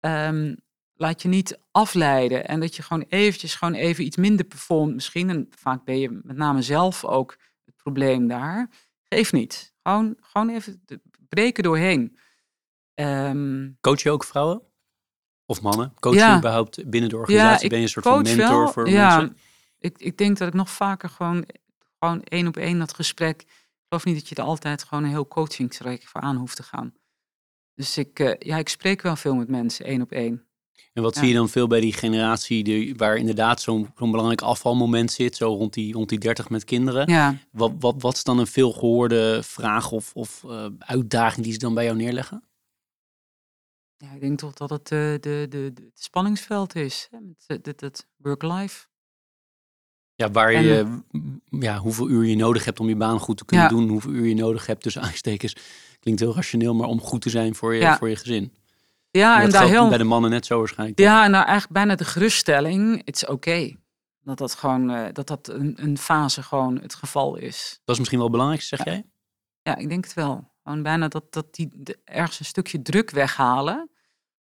ehm, laat je niet afleiden. En dat je gewoon eventjes gewoon even iets minder performt misschien. En vaak ben je met name zelf ook het probleem daar. Geef niet. Gewoon, gewoon even breken doorheen. Ehm, Coach je ook vrouwen? Of mannen? Coach je Ja. überhaupt binnen de organisatie? ben je een soort van mentor wel. voor ja, mensen? Ik, ik denk dat ik nog vaker gewoon, gewoon één op één dat gesprek. Ik geloof niet dat je er altijd gewoon een heel coachingstraject voor aan hoeft te gaan. Dus ik, eh, ja, ik spreek wel veel met mensen één op één. En wat Ja. zie je dan veel bij die generatie die, waar inderdaad zo'n zo'n belangrijk afvalmoment zit, zo rond die, rond die 30 met kinderen? Ja, Wat, wat, wat is dan een veelgehoorde vraag of, of eh, uitdaging die ze dan bij jou neerleggen? ja, ik denk toch dat het eh, de, de, de, het spanningsveld is. Hè, met eh, het work-life. Ja, waar je, ja, hoeveel uur je nodig hebt om je baan goed te kunnen Ja. doen, hoeveel uur je nodig hebt tussen <laughs> aanstekens. Klinkt heel rationeel, maar om goed te zijn voor je, Ja. voor je gezin. Ja, en daar heel. bij de mannen net zo waarschijnlijk. Ja, en nou eigenlijk bijna de geruststelling. Het is oké. Dat dat gewoon, eh, dat dat een, een fase gewoon het geval is. Dat is misschien wel het belangrijkste, zeg jij? Ja, ik denk het wel. Gewoon bijna dat, dat die de- ergens een stukje druk weghalen.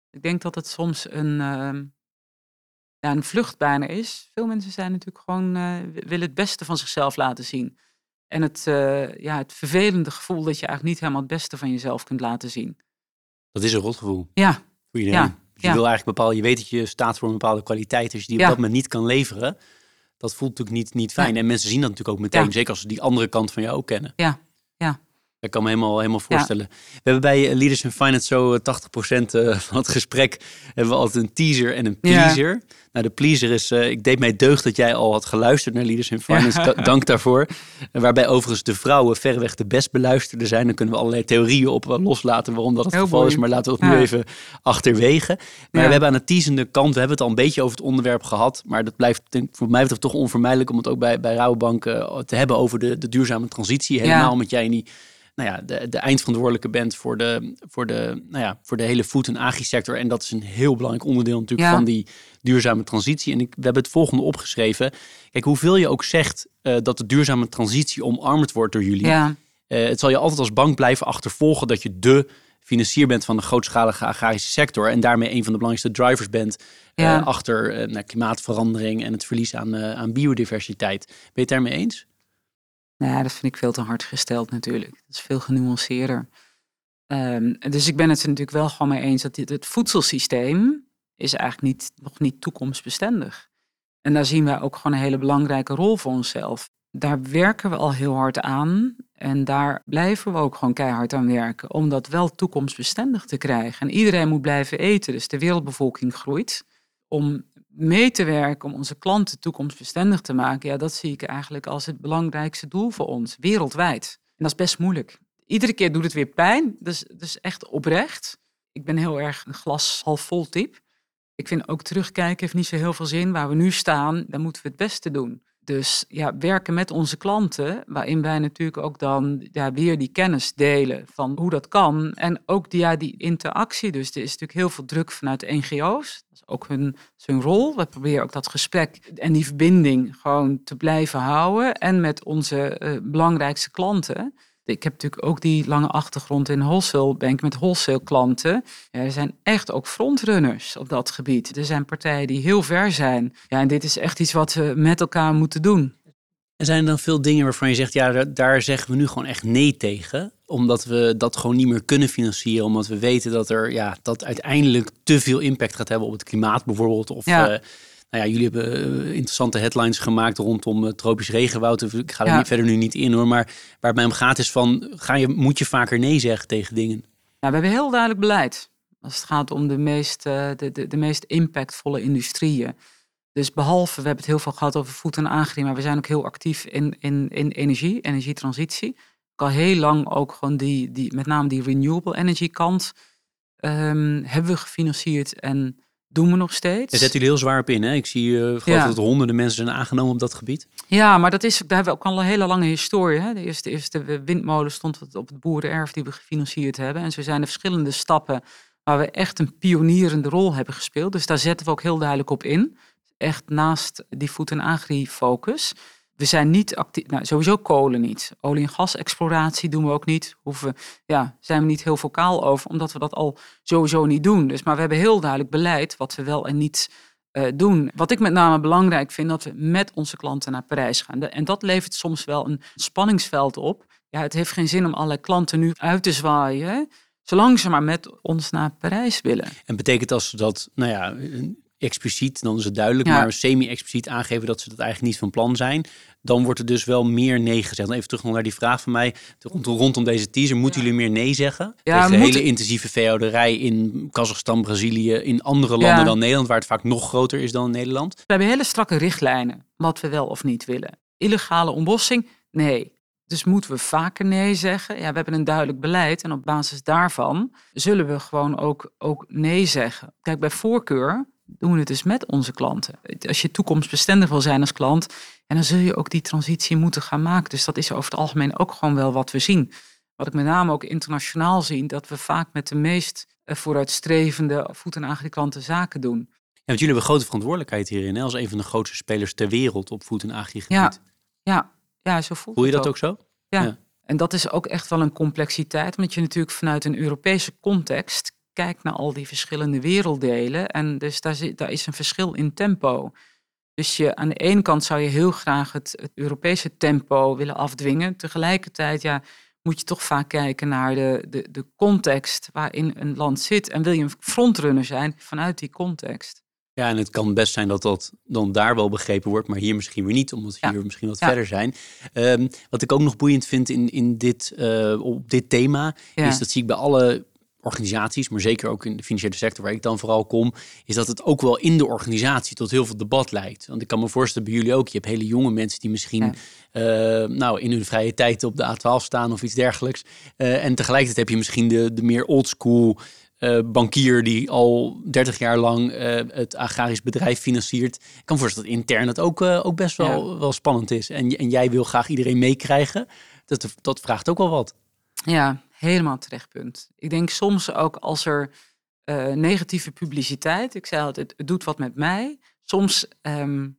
Ik denk dat het soms een, ehm, ja, een vlucht bijna is. Veel mensen zijn natuurlijk gewoon, eh, wi- willen het beste van zichzelf laten zien. En het, eh, ja, het vervelende gevoel dat je eigenlijk niet helemaal het beste van jezelf kunt laten zien. Dat is een rotgevoel Ja, voor iedereen. Ja, Je ja. wil eigenlijk bepalen, je weet dat je staat voor een bepaalde kwaliteit. Als je die Ja. op dat moment niet kan leveren, dat voelt natuurlijk niet, niet fijn. En mensen zien dat natuurlijk ook meteen, zeker als ze die andere kant van jou ook kennen. ja, ja. Ik kan me helemaal, helemaal voorstellen. We hebben bij eh, Leaders in Finance zo 80% eh, <laughs> van het gesprek hebben we altijd een teaser en een pleaser. Nou, de pleaser is, uh, ik deed mij deugd dat jij al had geluisterd naar Leaders in Finance. <laughs> Dank daarvoor. Waarbij overigens de vrouwen verreweg de best beluisterde zijn. Dan kunnen we allerlei theorieën op loslaten waarom dat het geval is. Maar laten we het nu even achterwege. Maar we hebben aan de teasende kant, we hebben het al een beetje over het onderwerp gehad. Maar dat blijft voor mij toch onvermijdelijk om het ook bij, bij Rouwbank te hebben over de, de duurzame transitie. Helemaal omdat jij niet nou ja, de, de eindverantwoordelijke bent voor de, voor, de, nou ja, voor de hele food- en agri-sector. En dat is een heel belangrijk onderdeel natuurlijk van die duurzame transitie. En ik, we hebben het volgende opgeschreven. Kijk, hoeveel je ook zegt uh, dat de duurzame transitie omarmd wordt door jullie. Ja. Uh, het zal je altijd als bank blijven achtervolgen dat je de financier bent van de grootschalige agrarische sector. En daarmee een van de belangrijkste drivers bent uh, ja. achter uh, klimaatverandering en het verlies aan, aan biodiversiteit. Ben je het daarmee eens? Nou, dat vind ik veel te hard gesteld natuurlijk. Dat is veel genuanceerder. Um, dus ik ben het er natuurlijk wel gewoon mee eens dat dit, het voedselsysteem is eigenlijk niet, nog niet toekomstbestendig. En daar zien wij ook gewoon een hele belangrijke rol voor onszelf. Daar werken we al heel hard aan en daar blijven we ook gewoon keihard aan werken om dat wel toekomstbestendig te krijgen. En iedereen moet blijven eten, dus de wereldbevolking groeit. Om mee te werken om onze klanten toekomstbestendig te maken, ja, dat zie ik eigenlijk als het belangrijkste doel voor ons, wereldwijd. En dat is best moeilijk. Iedere keer doet het weer pijn, dus, dus echt oprecht. Ik ben heel erg een glas half vol type. Ik vind ook terugkijken heeft niet zo heel veel zin. Waar we nu staan, dan moeten we het beste doen. Dus ja, werken met onze klanten, waarin wij natuurlijk ook dan ja, weer die kennis delen van hoe dat kan. En ook die, ja, die interactie. Dus er is natuurlijk heel veel druk vanuit NGO's. Ook hun, hun rol. We proberen ook dat gesprek en die verbinding gewoon te blijven houden. En met onze uh, belangrijkste klanten ik heb natuurlijk ook die lange achtergrond in wholesale bank met wholesale klanten. Er zijn echt ook frontrunners op dat gebied. Er zijn partijen die heel ver zijn. Ja, en dit is echt iets wat we met elkaar moeten doen. En zijn er dan veel dingen waarvan je zegt, ja, daar zeggen we nu gewoon echt nee tegen? Omdat we dat gewoon niet meer kunnen financieren. Omdat we weten dat er ja, dat uiteindelijk te veel impact gaat hebben op het klimaat bijvoorbeeld. Of ja. Eh, nou ja, jullie hebben eh, interessante headlines gemaakt rondom uh, tropisch regenwoud. Ik ga er niet, verder nu niet in hoor. Maar waar het mij om gaat is van, ga je, moet je vaker nee zeggen tegen dingen? Ja, we hebben heel duidelijk beleid. Als het gaat om de meest, de, de, de meest impactvolle industrieën. Dus behalve, we hebben het heel veel gehad over voet en agri, maar we zijn ook heel actief in, in, in energie, energietransitie. Al heel lang ook gewoon die, die met name die renewable energy kant um, hebben we gefinancierd en doen we nog steeds. Daar zetten jullie heel zwaar op in. Hè? Ik zie uh, geloof dat honderden mensen zijn aangenomen op dat gebied. Ja, maar dat is, daar hebben we ook al een hele lange historie. Hè? De eerste, eerste windmolen stond op het boerenerf die we gefinancierd hebben. En zo zijn er verschillende stappen waar we echt een pionierende rol hebben gespeeld. Dus daar zetten we ook heel duidelijk op in. Echt naast die voet- en agri-focus. We zijn niet actief, nou, sowieso kolen niet. Olie- en gasexploratie doen we ook niet. Hoeven, ja, zijn we niet heel vocaal over, omdat we dat al sowieso niet doen. Dus, maar we hebben heel duidelijk beleid wat we wel en niet uh, doen. Wat ik met name belangrijk vind, dat we met onze klanten naar Parijs gaan. En dat levert soms wel een spanningsveld op. Ja, het heeft geen zin om alle klanten nu uit te zwaaien zolang ze maar met ons naar Parijs willen. En betekent als dat, nou ja, expliciet, dan is het duidelijk, maar semi-expliciet aangeven dat ze dat eigenlijk niet van plan zijn, dan wordt er dus wel meer nee gezegd. Even terug naar die vraag van mij, rondom deze teaser, moeten jullie meer nee zeggen? Ja, Tegen de hele intensieve veehouderij in Kazachstan, Brazilië, in andere landen dan Nederland, waar het vaak nog groter is dan in Nederland? We hebben hele strakke richtlijnen, wat we wel of niet willen. Illegale ontbossing? Nee. Dus moeten we vaker nee zeggen? Ja, we hebben een duidelijk beleid en op basis daarvan zullen we gewoon ook, ook nee zeggen. Kijk, bij voorkeur doen we het dus met onze klanten. Als je toekomstbestendig wil zijn als klant, en dan zul je ook die transitie moeten gaan maken. Dus dat is over het algemeen ook gewoon wel wat we zien. Wat ik met name ook internationaal zie, dat we vaak met de meest eh, vooruitstrevende voet- en agri-klanten zaken doen. Ja, want jullie hebben grote verantwoordelijkheid hierin, hè? als een van de grootste spelers ter wereld op voet- en agri-gebied. Ja, ja, ja, zo voelt Voel je dat ook, zo? Ja. ja. En dat is ook echt wel een complexiteit, omdat je natuurlijk vanuit een Europese context kijkt naar al die verschillende werelddelen. En dus daar, zit, daar is een verschil in tempo. Dus je, aan de ene kant zou je heel graag het, het Europese tempo willen afdwingen. Tegelijkertijd ja, moet je toch vaak kijken naar de, de, de context waarin een land zit. En wil je een frontrunner zijn vanuit die context. Ja, en het kan best zijn dat dat dan daar wel begrepen wordt, maar hier misschien weer niet, omdat we Ja. hier misschien wat Ja. verder zijn. Ehm, wat ik ook nog boeiend vind in, in dit, eh, op dit thema, Ja. is dat zie ik bij alle organisaties, maar zeker ook in de financiële sector waar ik dan vooral kom, is dat het ook wel in de organisatie tot heel veel debat leidt. Want ik kan me voorstellen bij jullie ook, je hebt hele jonge mensen die misschien eh, nou, in hun vrije tijd op de A12 staan of iets dergelijks. Eh, en tegelijkertijd heb je misschien de, de meer oldschool eh bankier die al 30 jaar lang het agrarisch bedrijf financiert. Ik kan me voorstellen dat intern het ook, ook best wel, wel spannend is. En, en jij wil graag iedereen meekrijgen. Dat, dat vraagt ook wel wat. Ja, helemaal terecht punt. Ik denk soms ook als er eh, negatieve publiciteit, ik zei altijd, het, doet wat met mij. Soms ehm,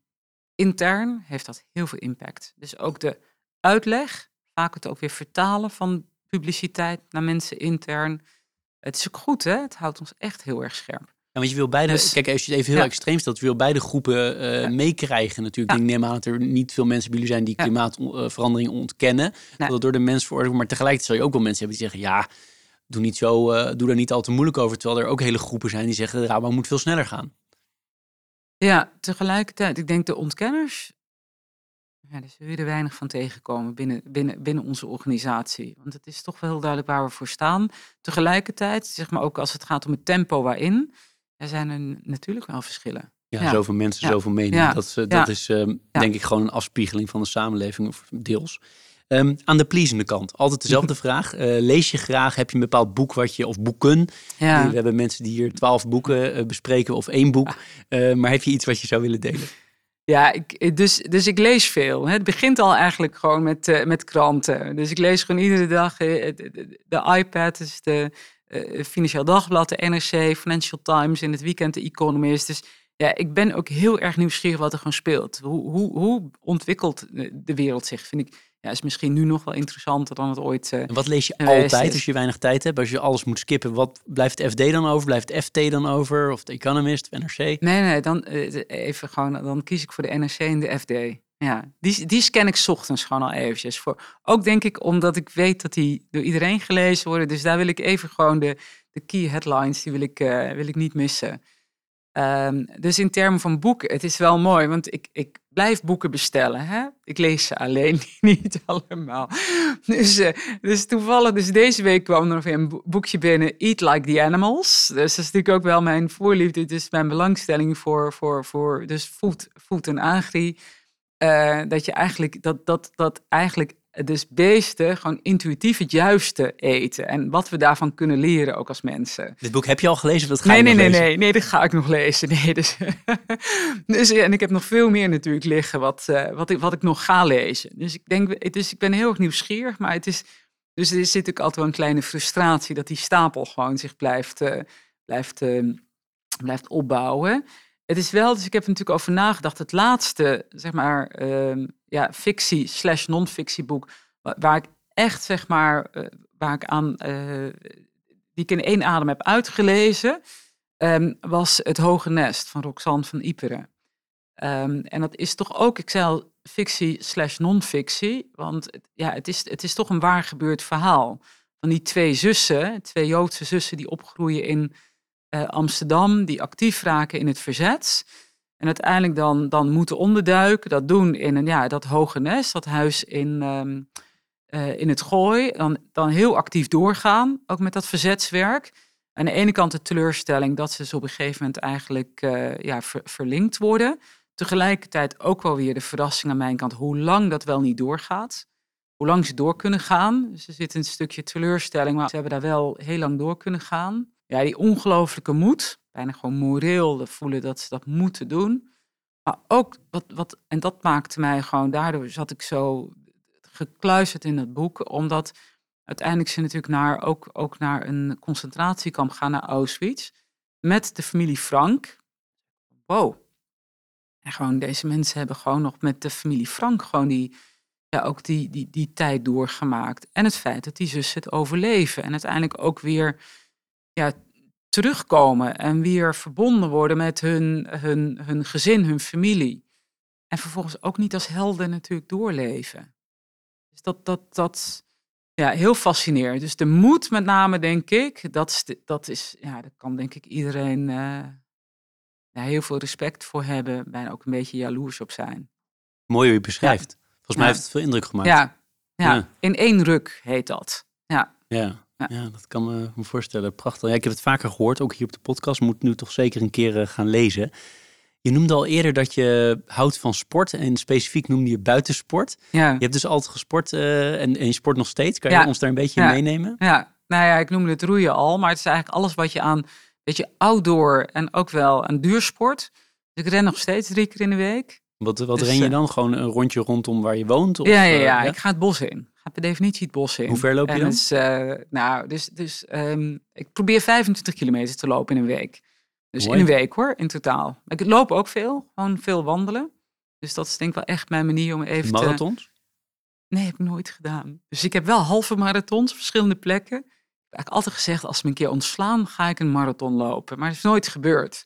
intern heeft dat heel veel impact. Dus ook de uitleg, vaak het ook weer vertalen van publiciteit naar mensen intern. Het is ook goed, hè? Het houdt ons echt heel erg scherp. Ja, want je wil beide, Dus- kijk, als je het even heel Ja. extreem stelt, je wil beide groepen eh, Ja. meekrijgen natuurlijk. Ja. Ik neem aan dat er niet veel mensen bij jullie zijn die klimaatverandering ontkennen. Dat het door de mens veroorzaakt. Maar tegelijkertijd zal je ook wel mensen hebben die zeggen, ja, doe, niet zo, eh, doe daar niet al te moeilijk over. Terwijl er ook hele groepen zijn die zeggen, de Rabo moet veel sneller gaan. Ja, tegelijkertijd, ik denk de ontkenners, ja, daar zul je er weinig van tegenkomen binnen, binnen, binnen onze organisatie. Want het is toch wel heel duidelijk waar we voor staan. Tegelijkertijd, zeg maar ook als het gaat om het tempo waarin, er zijn er natuurlijk wel verschillen. Ja, Ja. zoveel mensen, zoveel meningen. Dat, is, eh, Ja. dat is eh, denk ik gewoon een afspiegeling van de samenleving, of deels. Ehm, aan de pleasende kant, altijd dezelfde <laughs> vraag. Eh, lees je graag? Heb je een bepaald boek wat je, of boeken? Ja, We hebben mensen die hier twaalf boeken eh, bespreken of één boek. Eh, maar heb je iets wat je zou willen delen? ja ik, dus, dus ik lees veel. Het begint al eigenlijk gewoon met, eh, met kranten. Dus ik lees gewoon iedere dag eh, de, de, de iPad, dus de eh, Financieel Dagblad, de NRC, Financial Times, in het weekend de Economist. Dus ja, ik ben ook heel erg nieuwsgierig wat er gewoon speelt. Hoe, hoe, hoe ontwikkelt de wereld zich, vind ik. Ja, is misschien nu nog wel interessanter dan het ooit... eh, En wat lees je Eh, altijd is- als je weinig tijd hebt? Als je alles moet skippen, wat blijft de FD dan over? Blijft de FT dan over? Of de Economist of NRC? Nee, nee, dan eh, even gewoon, dan kies ik voor de NRC en de FD. Ja, die, die scan ik ochtends gewoon al eventjes. Voor, ook denk ik omdat ik weet dat die door iedereen gelezen worden. Dus daar wil ik even gewoon de, de key headlines, die wil ik, eh, wil ik niet missen. Ehm, dus in termen van boeken, het is wel mooi, want ik, ik blijf boeken bestellen. Hè? Ik lees ze alleen <laughs> niet allemaal. Dus, eh, dus toevallig, dus deze week kwam er nog weer een bo- boekje binnen, Eat Like the Animals. Dus dat is natuurlijk ook wel mijn voorliefde, is mijn belangstelling voor, voor, voor dus food, food en agri. Eh, dat je eigenlijk, dat, dat, dat eigenlijk dus beesten gewoon intuïtief het juiste eten. En wat we daarvan kunnen leren ook als mensen. Dit boek heb je al gelezen of dat ga Nee, je nee, nog nee, lezen? nee, nee, dat ga ik nog lezen. Nee, dus, <laughs> dus, en ik heb nog veel meer natuurlijk liggen wat, eh, wat, ik, wat ik nog ga lezen. Dus ik denk, dus ik ben heel erg nieuwsgierig, maar het is, dus er zit ook altijd wel een kleine frustratie dat die stapel gewoon zich blijft, eh, blijft, blijft opbouwen. Het is wel, dus ik heb er natuurlijk over nagedacht, het laatste, zeg maar, ehm, ja, fictie slash non-fictie boek, wa- waar ik echt, zeg maar, eh, waar ik aan, eh, die ik in één adem heb uitgelezen, ehm, was Het Hoge Nest van Roxanne van Iperen. Ehm, en dat is toch ook, ik zei al, fictie slash non-fictie, want ja, het, is, het is toch een waar gebeurd verhaal van die twee zussen, twee Joodse zussen die opgroeien in eh, Amsterdam, die actief raken in het verzet. En uiteindelijk dan, dan moeten onderduiken, dat doen in een, ja, dat hoge nest, dat huis in, ehm, eh, in het Gooi. Dan, dan heel actief doorgaan, ook met dat verzetswerk. Aan de ene kant de teleurstelling dat ze zo op een gegeven moment eigenlijk eh, ja, ver- verlinkt worden. Tegelijkertijd ook wel weer de verrassing aan mijn kant, hoe lang dat wel niet doorgaat. Hoe lang ze door kunnen gaan. Dus er zit een stukje teleurstelling, maar ze hebben daar wel heel lang door kunnen gaan. Ja, die ongelooflijke moed, bijna gewoon moreel voelen dat ze dat moeten doen. Maar ook, wat, wat, en dat maakte mij gewoon, daardoor zat ik zo gekluisterd in het boek, omdat uiteindelijk ze natuurlijk naar, ook, ook naar een concentratiekamp gaan, naar Auschwitz, met de familie Frank. Wow. En gewoon, deze mensen hebben gewoon nog met de familie Frank gewoon die, ja, ook die, die, die tijd doorgemaakt. En het feit dat die zussen het overleven en uiteindelijk ook weer ja, terugkomen en weer verbonden worden met hun, hun, hun gezin, hun familie. En vervolgens ook niet als helden natuurlijk doorleven. Dus dat, dat, dat ja, heel fascinerend. Dus de moed met name, denk ik, dat is, dat is ja, dat kan denk ik iedereen, eh, daar heel veel respect voor hebben, bijna ook een beetje jaloers op zijn. Mooi hoe je beschrijft. Volgens mij Ja. heeft het veel indruk gemaakt. Ja, ja, Ja. in één ruk heet dat. Ja, Ja, Ja. ja. dat kan me, me voorstellen. Prachtig. Ja, ik heb het vaker gehoord, ook hier op de podcast. Moet nu toch zeker een keer eh, gaan lezen. Je noemde al eerder dat je houdt van sport. En specifiek noemde je buitensport. ja. Je hebt dus altijd gesport eh, en, en je sport nog steeds. Kan je Ja. ons daar een beetje in Ja. meenemen? Ja, nou ja, ik noemde het roeien al, maar het is eigenlijk alles wat je aan, weet je, outdoor en ook wel aan duursport. Dus ik ren nog steeds drie keer in de week. Wat, wat Dus, ren je eh, dan? Gewoon een rondje rondom waar je woont? Of, ja, ja, eh, ja, ik ga het bos in. Ik ga per definitie het bos in. Hoe ver loop je En dan? eh, nou, dus, dus ehm, ik probeer 25 kilometer te lopen in een week. Dus Mooi. in een week hoor, in totaal. Ik loop ook veel, gewoon veel wandelen. Dus dat is denk ik wel echt mijn manier om even te... Marathons? Nee, heb ik nooit gedaan. Dus ik heb wel halve marathons, op verschillende plekken. Ik heb eigenlijk altijd gezegd, als ze me een keer ontslaan, ga ik een marathon lopen. Maar het is nooit gebeurd.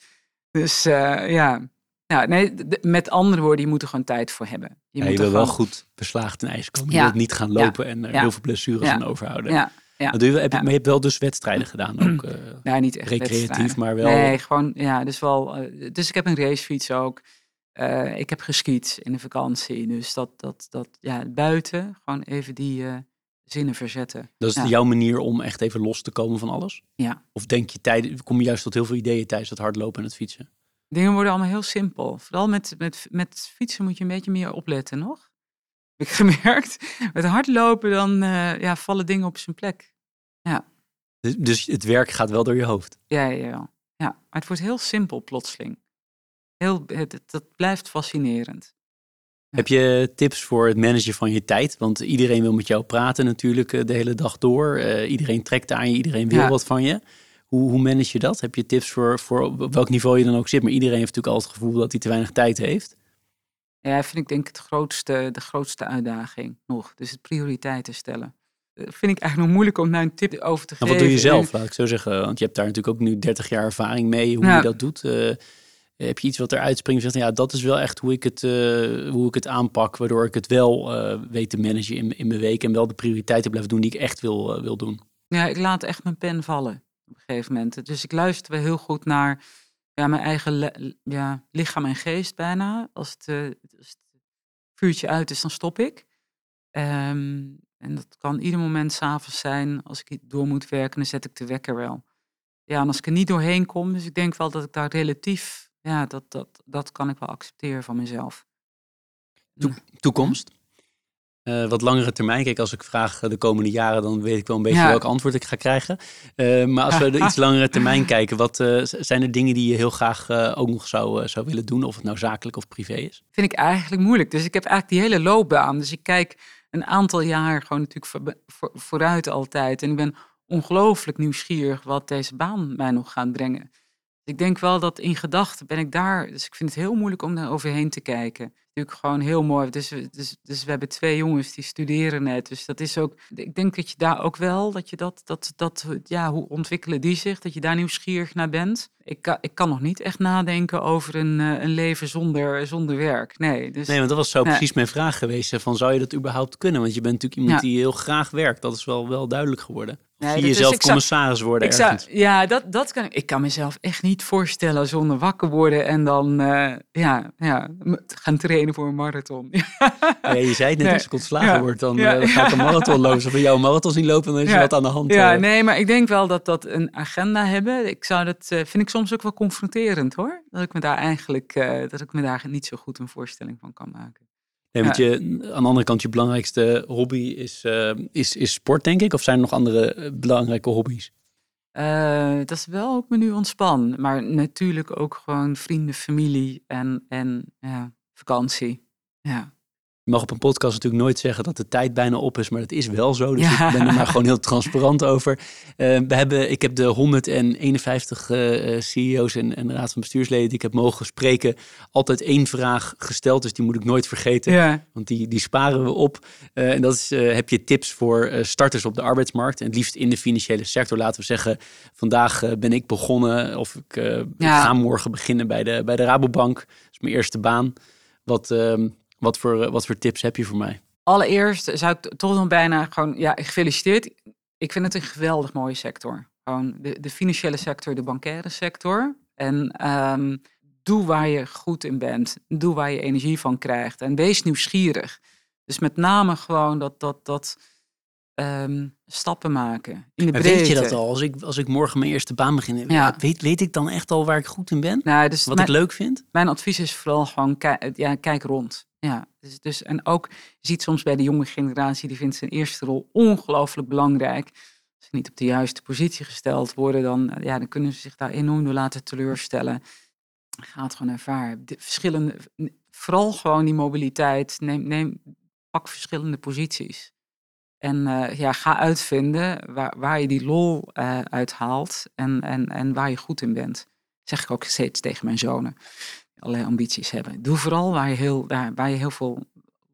Dus eh, ja, ja nee, met andere woorden, je moet er gewoon tijd voor hebben. Je Ja, moet je wil wel goed beslaagd ten ijs komen. Ja. Je wilt niet gaan lopen en er Ja. heel veel blessures aan overhouden. Ja, ja. Dat doe je, wel- heb je. Maar je hebt wel dus wedstrijden gedaan ook. <clears throat> eh, nou, niet echt recreatief, maar wel... Nee, gewoon, ja, dus wel. eh, dus ik heb een racefiets ook. Eh, ik heb geskiet in de vakantie. Dus dat, dat, dat, ja, buiten, gewoon even die eh, zinnen verzetten. Dat is Ja. jouw manier om echt even los te komen van alles? Ja. Of denk je tijdens, kom je juist tot heel veel ideeën tijdens het hardlopen en het fietsen? Dingen worden allemaal heel simpel. Vooral met, met, met fietsen moet je een beetje meer opletten nog. <laughs> Heb ik gemerkt. Met hardlopen dan eh, ja, vallen dingen op zijn plek. Dus, dus het werk gaat wel door je hoofd. Ja, ja, ja. ja. Maar het wordt heel simpel plotseling. Heel, het, dat blijft fascinerend. Ja. Heb je tips voor het managen van je tijd? Want iedereen wil met jou praten natuurlijk eh, de hele dag door. Eh, iedereen trekt aan je, iedereen wil Ja. wat van je. Hoe, hoe manage je dat? Heb je tips voor, voor op welk niveau je dan ook zit? Maar iedereen heeft natuurlijk altijd het gevoel dat hij te weinig tijd heeft. Ja, vind ik denk ik het grootste, de grootste uitdaging nog. Dus het prioriteiten stellen. Dat vind ik eigenlijk nog moeilijk om daar een tip over te Nou, geven. wat doe je zelf, laat ik zo zeggen? Want je hebt daar natuurlijk ook nu 30 jaar ervaring mee, hoe je dat doet. Eh, heb je iets wat eruit springt en zegt, ja, dat is wel echt hoe ik het, eh, hoe ik het aanpak, waardoor ik het wel eh, weet te managen in, in mijn week en wel de prioriteiten blijf doen die ik echt wil, eh, wil doen. Ja, ik laat echt mijn pen vallen op een gegeven moment. Dus ik luister wel heel goed naar ja, mijn eigen ja, lichaam en geest bijna. Als het, eh, als het vuurtje uit is, dan stop ik. Ehm, en dat kan ieder moment s'avonds zijn. Als ik door moet werken, dan zet ik de wekker wel. Ja, en als ik er niet doorheen kom, dus ik denk wel dat ik daar relatief, ja, dat, dat, dat kan ik wel accepteren van mezelf. Toekomst? Eh, wat langere termijn. Kijk, als ik vraag de komende jaren, dan weet ik wel een beetje Ja. welk antwoord ik ga krijgen. Eh, maar als we de <laughs> iets langere termijn kijken, wat eh, zijn er dingen die je heel graag ook nog zou, zou willen doen? Of het nou zakelijk of privé is? vind ik eigenlijk moeilijk. Dus ik heb eigenlijk die hele loopbaan. Dus ik kijk een aantal jaar gewoon natuurlijk voor, voor- vooruit altijd. En ik ben ongelooflijk nieuwsgierig wat deze baan mij nog gaat brengen. Ik denk wel dat in gedachten ben ik daar. Dus ik vind het heel moeilijk om daar overheen te kijken. Natuurlijk gewoon heel mooi. Dus, we- dus, dus we hebben twee jongens die studeren net. Dus dat is ook. Ik denk dat je daar ook wel. Dat je dat. dat, dat ja, hoe ontwikkelen die zich? Dat je daar nieuwsgierig naar bent. Ik kan, ik kan nog niet echt nadenken over een, eh, een leven zonder, zonder werk. Nee. Dus, Nee, want dat was zo Nee. precies mijn vraag geweest. Van zou je dat überhaupt kunnen? Want je bent natuurlijk iemand Ja. die heel graag werkt. Dat is wel, wel duidelijk geworden. Nee, zie dat je is- zelf ik zou- commissaris worden zou, ergens? ja, dat, dat kan ik. Ik kan mezelf echt niet voorstellen zonder wakker worden en dan eh, ja, ja, gaan trainen voor een marathon. <laughs> Ja, je zei het net, Nee. als ik ontslagen Ja. word, dan, Ja. eh, ga ik een marathon lopen. We jouw marathon zien lopen, dan is er wat aan de hand. Ja, eh. nee, maar ik denk wel dat dat een agenda hebben. Ik zou dat, eh, vind ik soms ook wel confronterend hoor. Dat ik me daar eigenlijk, dat ik me daar niet zo goed een voorstelling van kan maken. Nee, want je, aan de andere kant, je belangrijkste hobby is, is, is sport, denk ik. Of zijn er nog andere belangrijke hobby's? Dat is wel ook me nu ontspan. Maar natuurlijk ook gewoon vrienden, familie en, en ja, vakantie. Ja. Je mag op een podcast natuurlijk nooit zeggen dat de tijd bijna op is, maar dat is wel zo. Dus Ja. ik ben er maar gewoon heel transparant <laughs> over. Eh, we hebben, ik heb de 151 eh, eh, CEO's en, en raad van bestuursleden die ik heb mogen spreken, altijd één vraag gesteld. Dus die moet ik nooit vergeten. ja. Want die, die sparen we op. En dat is, heb je tips voor starters op de arbeidsmarkt. En het liefst in de financiële sector. Laten we zeggen, vandaag ben ik begonnen. Of ik, ik Ja. ga morgen beginnen bij de, bij de Rabobank. Dat is mijn eerste baan. Wat, ehm, wat, voor, eh, wat voor tips heb je voor mij? Allereerst zou ik toch nog bijna gewoon, ja, gefeliciteerd. Ik vind het een geweldig mooie sector. Gewoon de, de financiële sector, de bankaire sector. En ehm, doe waar je goed in bent. Doe waar je energie van krijgt. En wees nieuwsgierig. Dus met name gewoon dat, dat, dat ehm, stappen maken. In de Maar breedte. weet je dat al? Als ik, als ik morgen mijn eerste baan begin, Ja. weet, weet ik dan echt al waar ik goed in ben? Nou, dus Wat mijn, ik leuk vind? mijn advies is vooral gewoon kijk, ja, kijk rond. Ja, dus, dus, en ook, je ziet soms bij de jonge generatie, die vindt zijn eerste rol ongelooflijk belangrijk. Als ze niet op de juiste positie gesteld worden, dan, ja, dan kunnen ze zich daar enorm door laten teleurstellen. Ga het gewoon ervaren. De verschillende, vooral gewoon die mobiliteit. Neem, neem, pak verschillende posities. En eh, ja, ga uitvinden waar, waar je die lol eh uit haalt en, en, en waar je goed in bent. zeg ik ook steeds tegen mijn zonen. Die allerlei ambities hebben. Doe vooral waar je heel, daar, waar je heel veel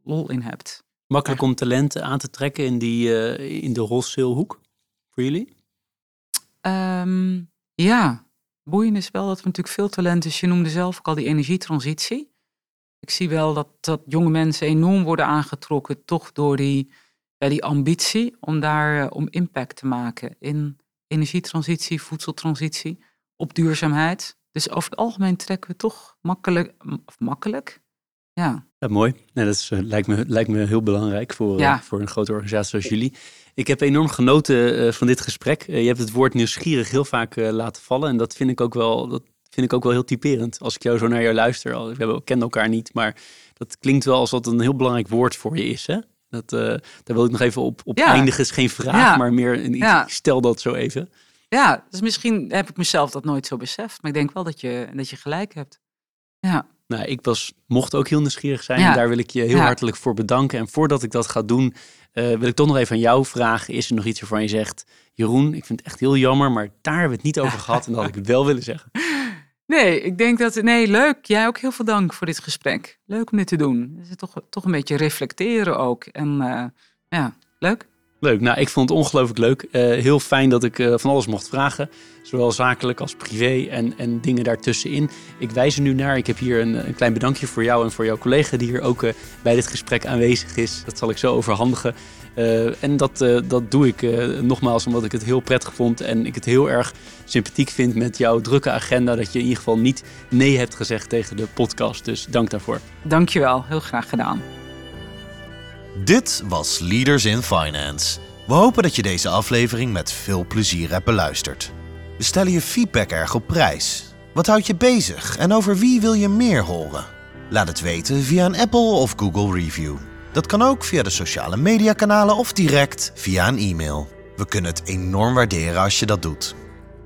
lol in hebt. Makkelijk om talenten aan te trekken in, die, eh, in de wholesale-hoek voor jullie? Ehm, ja, boeiend is wel dat er natuurlijk veel talent is. Je noemde zelf ook al die energietransitie. Ik zie wel dat, dat jonge mensen enorm worden aangetrokken, toch door die, ja, die ambitie om daar eh, om impact te maken in energietransitie, voedseltransitie, op duurzaamheid. Dus over het algemeen trekken we toch makkelijk, of makkelijk, ja, Ja, mooi. Nee, dat is, eh, lijkt, me, lijkt me heel belangrijk voor, eh, voor een grote organisatie zoals jullie. Ik heb enorm genoten van dit gesprek. Je hebt het woord nieuwsgierig heel vaak laten vallen. En dat vind ik ook wel, dat vind ik ook wel heel typerend. Als ik jou zo naar jou luister. We hebben- kennen elkaar niet, maar dat klinkt wel alsof dat een heel belangrijk woord voor je is. Hè? Dat, eh, daar wil ik nog even op, op Ja. eindigen. is geen vraag, Ja. maar meer een, Ja. stel dat zo even. Ja, dus misschien heb ik mezelf dat nooit zo beseft. Maar ik denk wel dat je, dat je gelijk hebt. Ja, Nou, ik was, mocht ook heel nieuwsgierig zijn. En daar wil ik je heel hartelijk voor bedanken. En voordat ik dat ga doen, eh, wil ik toch nog even aan jou vragen. Is er nog iets waarvan je zegt, Jeroen, ik vind het echt heel jammer, maar daar hebben we het niet over <laughs> gehad. En dat had ik wel willen zeggen. Nee, ik denk dat... Nee, leuk. Jij ook heel veel dank voor dit gesprek. Leuk om dit te doen. Toch, toch een beetje reflecteren ook. En eh, ja, leuk. Leuk, nou ik vond het ongelooflijk leuk. Eh, heel fijn dat ik eh, van alles mocht vragen. Zowel zakelijk als privé en, en dingen daartussenin. Ik wijs er nu naar. Ik heb hier een, een klein bedankje voor jou en voor jouw collega die hier ook bij dit gesprek aanwezig is. Dat zal ik zo overhandigen. Eh, en dat, eh, dat doe ik eh, nogmaals omdat ik het heel prettig vond. En ik het heel erg sympathiek vind met jouw drukke agenda. Dat je in ieder geval niet nee hebt gezegd tegen de podcast. Dus dank daarvoor. Dankjewel. Heel graag gedaan. Dit was Leaders in Finance. We hopen dat je deze aflevering met veel plezier hebt beluisterd. We stellen je feedback erg op prijs. Wat houdt je bezig en over wie wil je meer horen? Laat het weten via een Apple of Google review. Dat kan ook via de sociale mediakanalen of direct via een e-mail. We kunnen het enorm waarderen als je dat doet.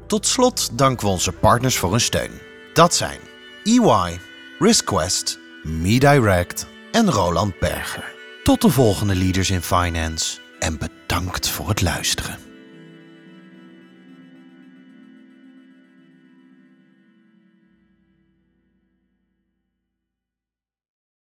Tot slot danken we onze partners voor hun steun. Dat zijn EY, RiskQuest, MeDirect en Roland Berger. Tot de volgende Leaders in Finance en bedankt voor het luisteren.